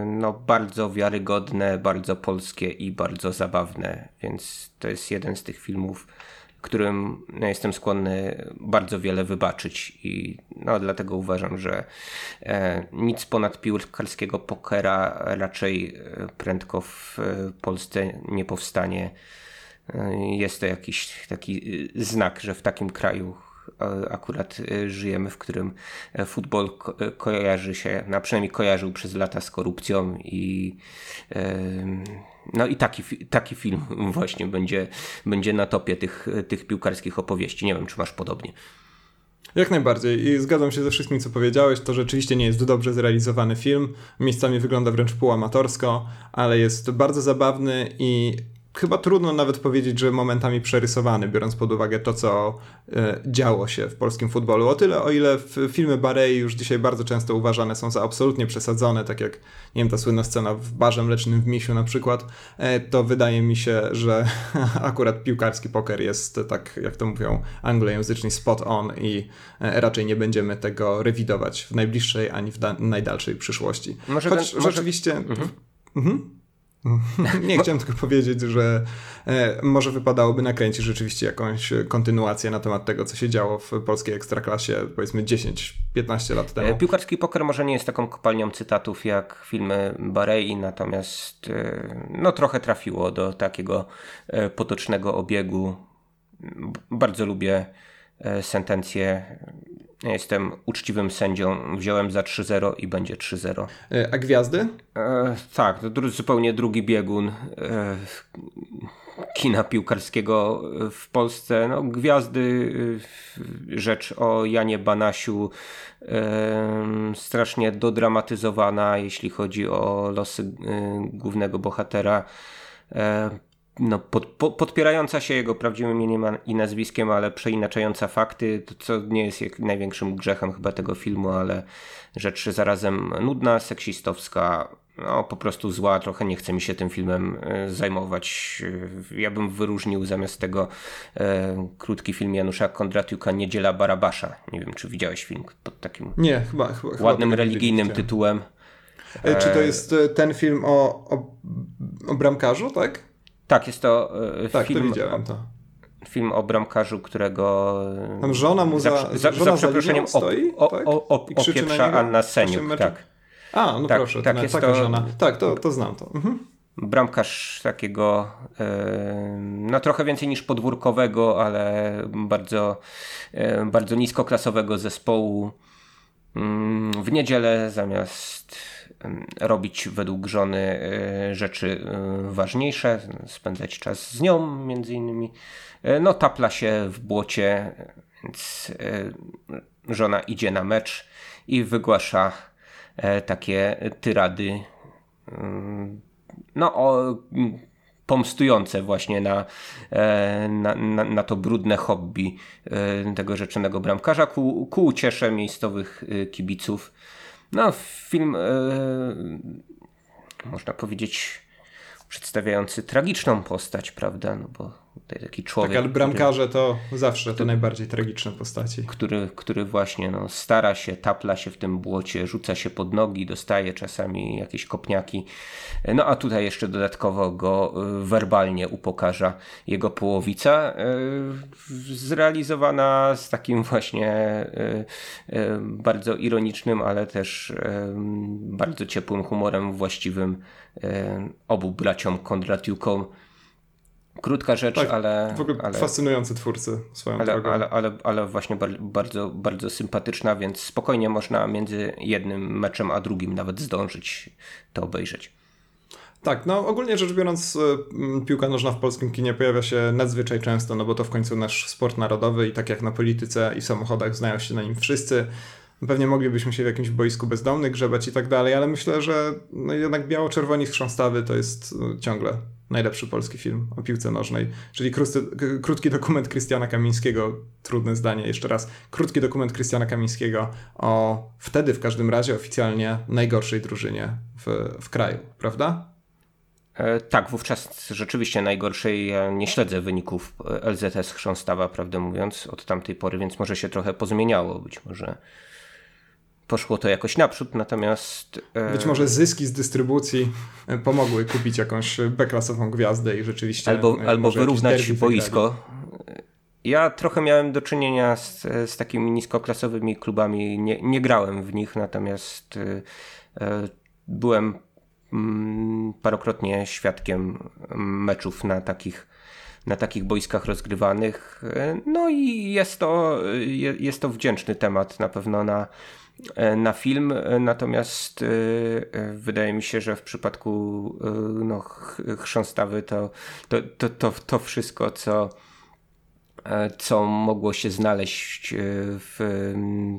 no, bardzo wiarygodne, bardzo polskie i bardzo zabawne, więc to jest jeden z tych filmów, którym jestem skłonny bardzo wiele wybaczyć i no, dlatego uważam, że e, nic ponad piłkarskiego pokera raczej e, prędko w e, Polsce nie powstanie. Jest to jakiś taki znak, że w takim kraju akurat żyjemy, w którym futbol ko kojarzy się, na przynajmniej kojarzył przez lata z korupcją i no i taki, taki film właśnie będzie, będzie na topie tych, tych piłkarskich opowieści. Nie wiem, czy masz podobnie. Jak najbardziej i zgadzam się ze wszystkim, co powiedziałeś. To rzeczywiście nie jest dobrze zrealizowany film. Miejscami wygląda wręcz półamatorsko, ale jest bardzo zabawny i chyba trudno nawet powiedzieć, że momentami przerysowany, biorąc pod uwagę to, co e, działo się w polskim futbolu. O tyle, o ile filmy Barei już dzisiaj bardzo często uważane są za absolutnie przesadzone, tak jak, nie wiem, ta słynna scena w barze mlecznym w Misiu na przykład, e, to wydaje mi się, że akurat piłkarski poker jest, tak jak to mówią anglojęzyczni, spot on i e, raczej nie będziemy tego rewidować w najbliższej ani w najdalszej przyszłości. Może Choć ten, rzeczywiście... Może... Mhm. Mhm. Nie chciałem tylko powiedzieć, że e, może wypadałoby nakręcić rzeczywiście jakąś kontynuację na temat tego, co się działo w polskiej ekstraklasie powiedzmy 10-15 lat temu. E, piłkarski poker może nie jest taką kopalnią cytatów jak filmy Barei, natomiast e, no trochę trafiło do takiego potocznego obiegu. Bardzo lubię sentencję. Jestem uczciwym sędzią. Wziąłem za 3-0 i będzie 3-0. A gwiazdy? E, tak, to dru zupełnie drugi biegun e, kina piłkarskiego w Polsce. No, gwiazdy, rzecz o Janie Banasiu, e, strasznie dodramatyzowana, jeśli chodzi o losy głównego bohatera no, pod, po, podpierająca się jego prawdziwym imieniem i nazwiskiem, ale przeinaczająca fakty, to co nie jest największym grzechem chyba tego filmu, ale rzecz zarazem nudna, seksistowska, no po prostu zła, trochę nie chce mi się tym filmem e, zajmować. E, ja bym wyróżnił zamiast tego e, krótki film Janusza Kondratiuka Niedziela Barabasza. Nie wiem, czy widziałeś film pod takim nie, chyba, chyba, ładnym chyba religijnym tytułem. E, czy to jest ten film o, o, o bramkarzu, tak? Tak, jest to e, tak, film. To widziałem to. Film o bramkarzu, którego. Tam żona mu za, za, żona za przeproszeniem stoi, o, tak? o, o, opieprza Anna Seniuk. Tak. A, no tak, proszę, tak, jest taka to, żona. Tak, to, to znam to. Mhm. Bramkarz takiego, e, no trochę więcej niż podwórkowego, ale bardzo, e, bardzo niskoklasowego zespołu. Mm, w niedzielę zamiast robić według żony e, rzeczy e, ważniejsze, spędzać czas z nią między innymi. E, no tapla się w błocie, więc żona idzie na mecz i wygłasza takie tyrady no o pomstujące właśnie na, na, na, na, to brudne hobby tego rzeczonego bramkarza ku, ku uciesze miejscowych kibiców. No, film, można powiedzieć, przedstawiający tragiczną postać, prawda? No bo taki człowiek. Tak, ale bramkarze który, to zawsze to najbardziej tragiczne postaci. Który, który właśnie no, stara się, tapla się w tym błocie, rzuca się pod nogi, dostaje czasami jakieś kopniaki. No a tutaj jeszcze dodatkowo go y, werbalnie upokarza jego połowica, y, zrealizowana z takim właśnie y, bardzo ironicznym, ale też bardzo ciepłym humorem właściwym obu braciom Kondratiukom. Krótka rzecz, tak, ale. W ogóle ale, fascynujący twórcy swoją ale, drogą. Ale, ale, ale właśnie bardzo, bardzo sympatyczna, więc spokojnie można między jednym meczem a drugim nawet zdążyć to obejrzeć. Tak, no ogólnie rzecz biorąc, y, piłka nożna w polskim kinie pojawia się nadzwyczaj często, no bo to w końcu nasz sport narodowy i tak jak na polityce i samochodach znają się na nim wszyscy. Pewnie moglibyśmy się w jakimś boisku bezdomnych grzebać i tak dalej, ale myślę, że no jednak Biało-Czerwoni Chrząstawy to jest y, ciągle najlepszy polski film o piłce nożnej. Czyli krótki, krótki dokument Krystiana Kamińskiego, trudne zdanie, jeszcze raz, krótki dokument Krystiana Kamińskiego o wtedy w każdym razie oficjalnie najgorszej drużynie w, w kraju, prawda? E, tak, wówczas rzeczywiście najgorszej. Ja nie śledzę wyników LZS Chrząstawa, prawdę mówiąc, od tamtej pory, więc może się trochę pozmieniało. Być może poszło to jakoś naprzód, natomiast... E, Być może zyski z dystrybucji e, pomogły kupić jakąś B-klasową gwiazdę i rzeczywiście... Albo, albo wyrównać boisko. Ja trochę miałem do czynienia z, z takimi niskoklasowymi klubami. Nie, nie grałem w nich, natomiast e, byłem mm, parokrotnie świadkiem meczów na takich na takich boiskach rozgrywanych. No i jest to, jest to wdzięczny temat na pewno na, E, na film, e, natomiast e, wydaje mi się, że w przypadku no, chrząstawy to, to, to, to, to wszystko, co co mogło się znaleźć w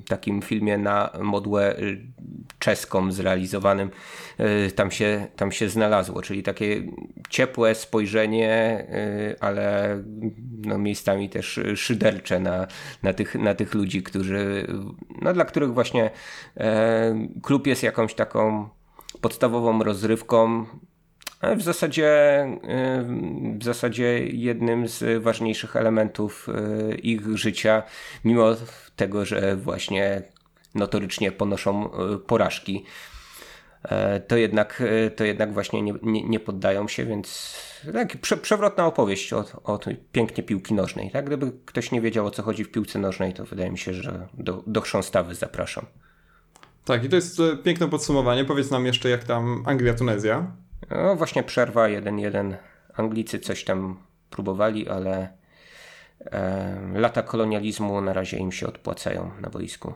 takim filmie na modłę czeską zrealizowanym, tam się, tam się znalazło. Czyli takie ciepłe spojrzenie, ale no miejscami też szydercze na, na, tych, na tych ludzi, którzy, no dla których właśnie klub jest jakąś taką podstawową rozrywką, w zasadzie, w zasadzie jednym z ważniejszych elementów e, ich życia, mimo tego, że właśnie notorycznie ponoszą e, porażki, e, to jednak, to jednak właśnie nie, nie, nie poddają się, więc tak, prze, przewrotna opowieść o, o pięknie piłki nożnej. Tak? Gdyby ktoś nie wiedział o co chodzi w piłce nożnej, to wydaje mi się, że do, do chrząstawy zapraszam. Tak, i to jest piękne podsumowanie. Powiedz nam jeszcze, jak tam Anglia-Tunezja. No właśnie przerwa 1-1. Anglicy coś tam próbowali, ale e, lata kolonializmu na razie im się odpłacają na boisku.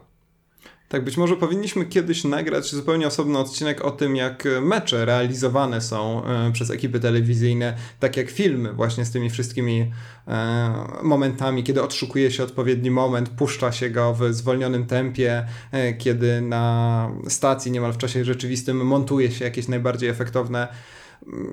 Tak, być może powinniśmy kiedyś nagrać zupełnie osobny odcinek o tym, jak mecze realizowane są e, przez ekipy telewizyjne, tak jak filmy, właśnie z tymi wszystkimi e, momentami, kiedy odszukuje się odpowiedni moment, puszcza się go w zwolnionym tempie, e, kiedy na stacji niemal w czasie rzeczywistym montuje się jakieś najbardziej efektowne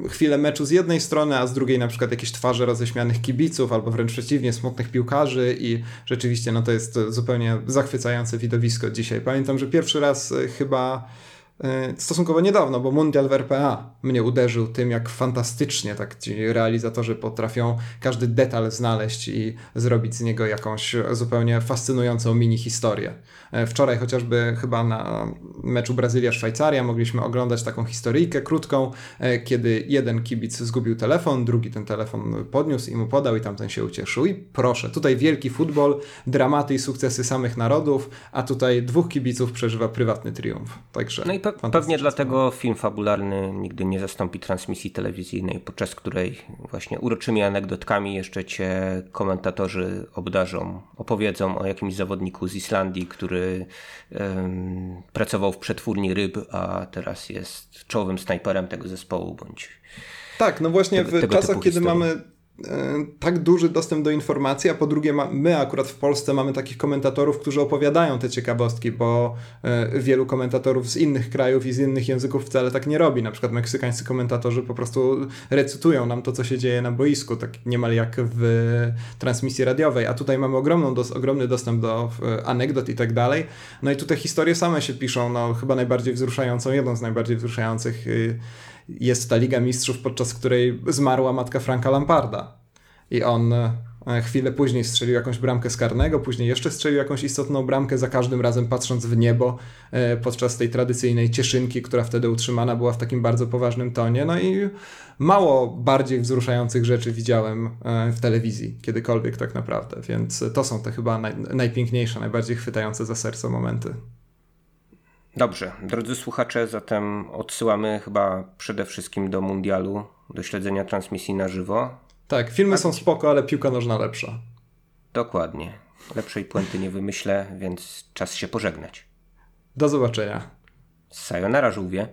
chwilę meczu z jednej strony, a z drugiej na przykład jakieś twarze roześmianych kibiców, albo wręcz przeciwnie, smutnych piłkarzy i rzeczywiście no to jest zupełnie zachwycające widowisko dzisiaj. Pamiętam, że pierwszy raz e, chyba stosunkowo niedawno, bo Mundial w RPA mnie uderzył tym, jak fantastycznie tak ci realizatorzy potrafią każdy detal znaleźć i zrobić z niego jakąś zupełnie fascynującą mini historię. E, wczoraj chociażby chyba na meczu Brazylia-Szwajcaria mogliśmy oglądać taką historyjkę krótką, e, kiedy jeden kibic zgubił telefon, drugi ten telefon podniósł i mu podał i tamten się ucieszył. I proszę, tutaj wielki futbol, dramaty i sukcesy samych narodów, a tutaj dwóch kibiców przeżywa prywatny triumf. Także... Pe pewnie dlatego film fabularny nigdy nie zastąpi transmisji telewizyjnej, podczas której właśnie uroczymi anegdotkami jeszcze cię komentatorzy obdarzą, opowiedzą o jakimś zawodniku z Islandii, który um, pracował w przetwórni ryb, a teraz jest czołowym snajperem tego zespołu, bądź tak, no właśnie w czasach, kiedy historii. mamy tak duży dostęp do informacji, a po drugie my akurat w Polsce mamy takich komentatorów, którzy opowiadają te ciekawostki, bo e, wielu komentatorów z innych krajów i z innych języków wcale tak nie robi. Na przykład meksykańscy komentatorzy po prostu recytują nam to, co się dzieje na boisku, tak niemal jak w transmisji radiowej, a tutaj mamy ogromną dos ogromny dostęp do e, anegdot i tak dalej. No i tutaj historie same się piszą, no chyba najbardziej wzruszającą, jedną z najbardziej wzruszających y, jest ta Liga Mistrzów, podczas której zmarła matka Franka Lamparda. I on e, chwilę później strzelił jakąś bramkę z karnego, później jeszcze strzelił jakąś istotną bramkę, za każdym razem patrząc w niebo e, podczas tej tradycyjnej cieszynki, która wtedy utrzymana była w takim bardzo poważnym tonie. No i mało bardziej wzruszających rzeczy widziałem e, w telewizji kiedykolwiek tak naprawdę, więc to są te chyba naj, najpiękniejsze, najbardziej chwytające za serce momenty. Dobrze, drodzy słuchacze, zatem odsyłamy chyba przede wszystkim do mundialu, do śledzenia transmisji na żywo. Tak, filmy są spoko, ale piłka nożna lepsza. Dokładnie. Lepszej puenty nie wymyślę, więc czas się pożegnać. Do zobaczenia. Sayonara, żółwie.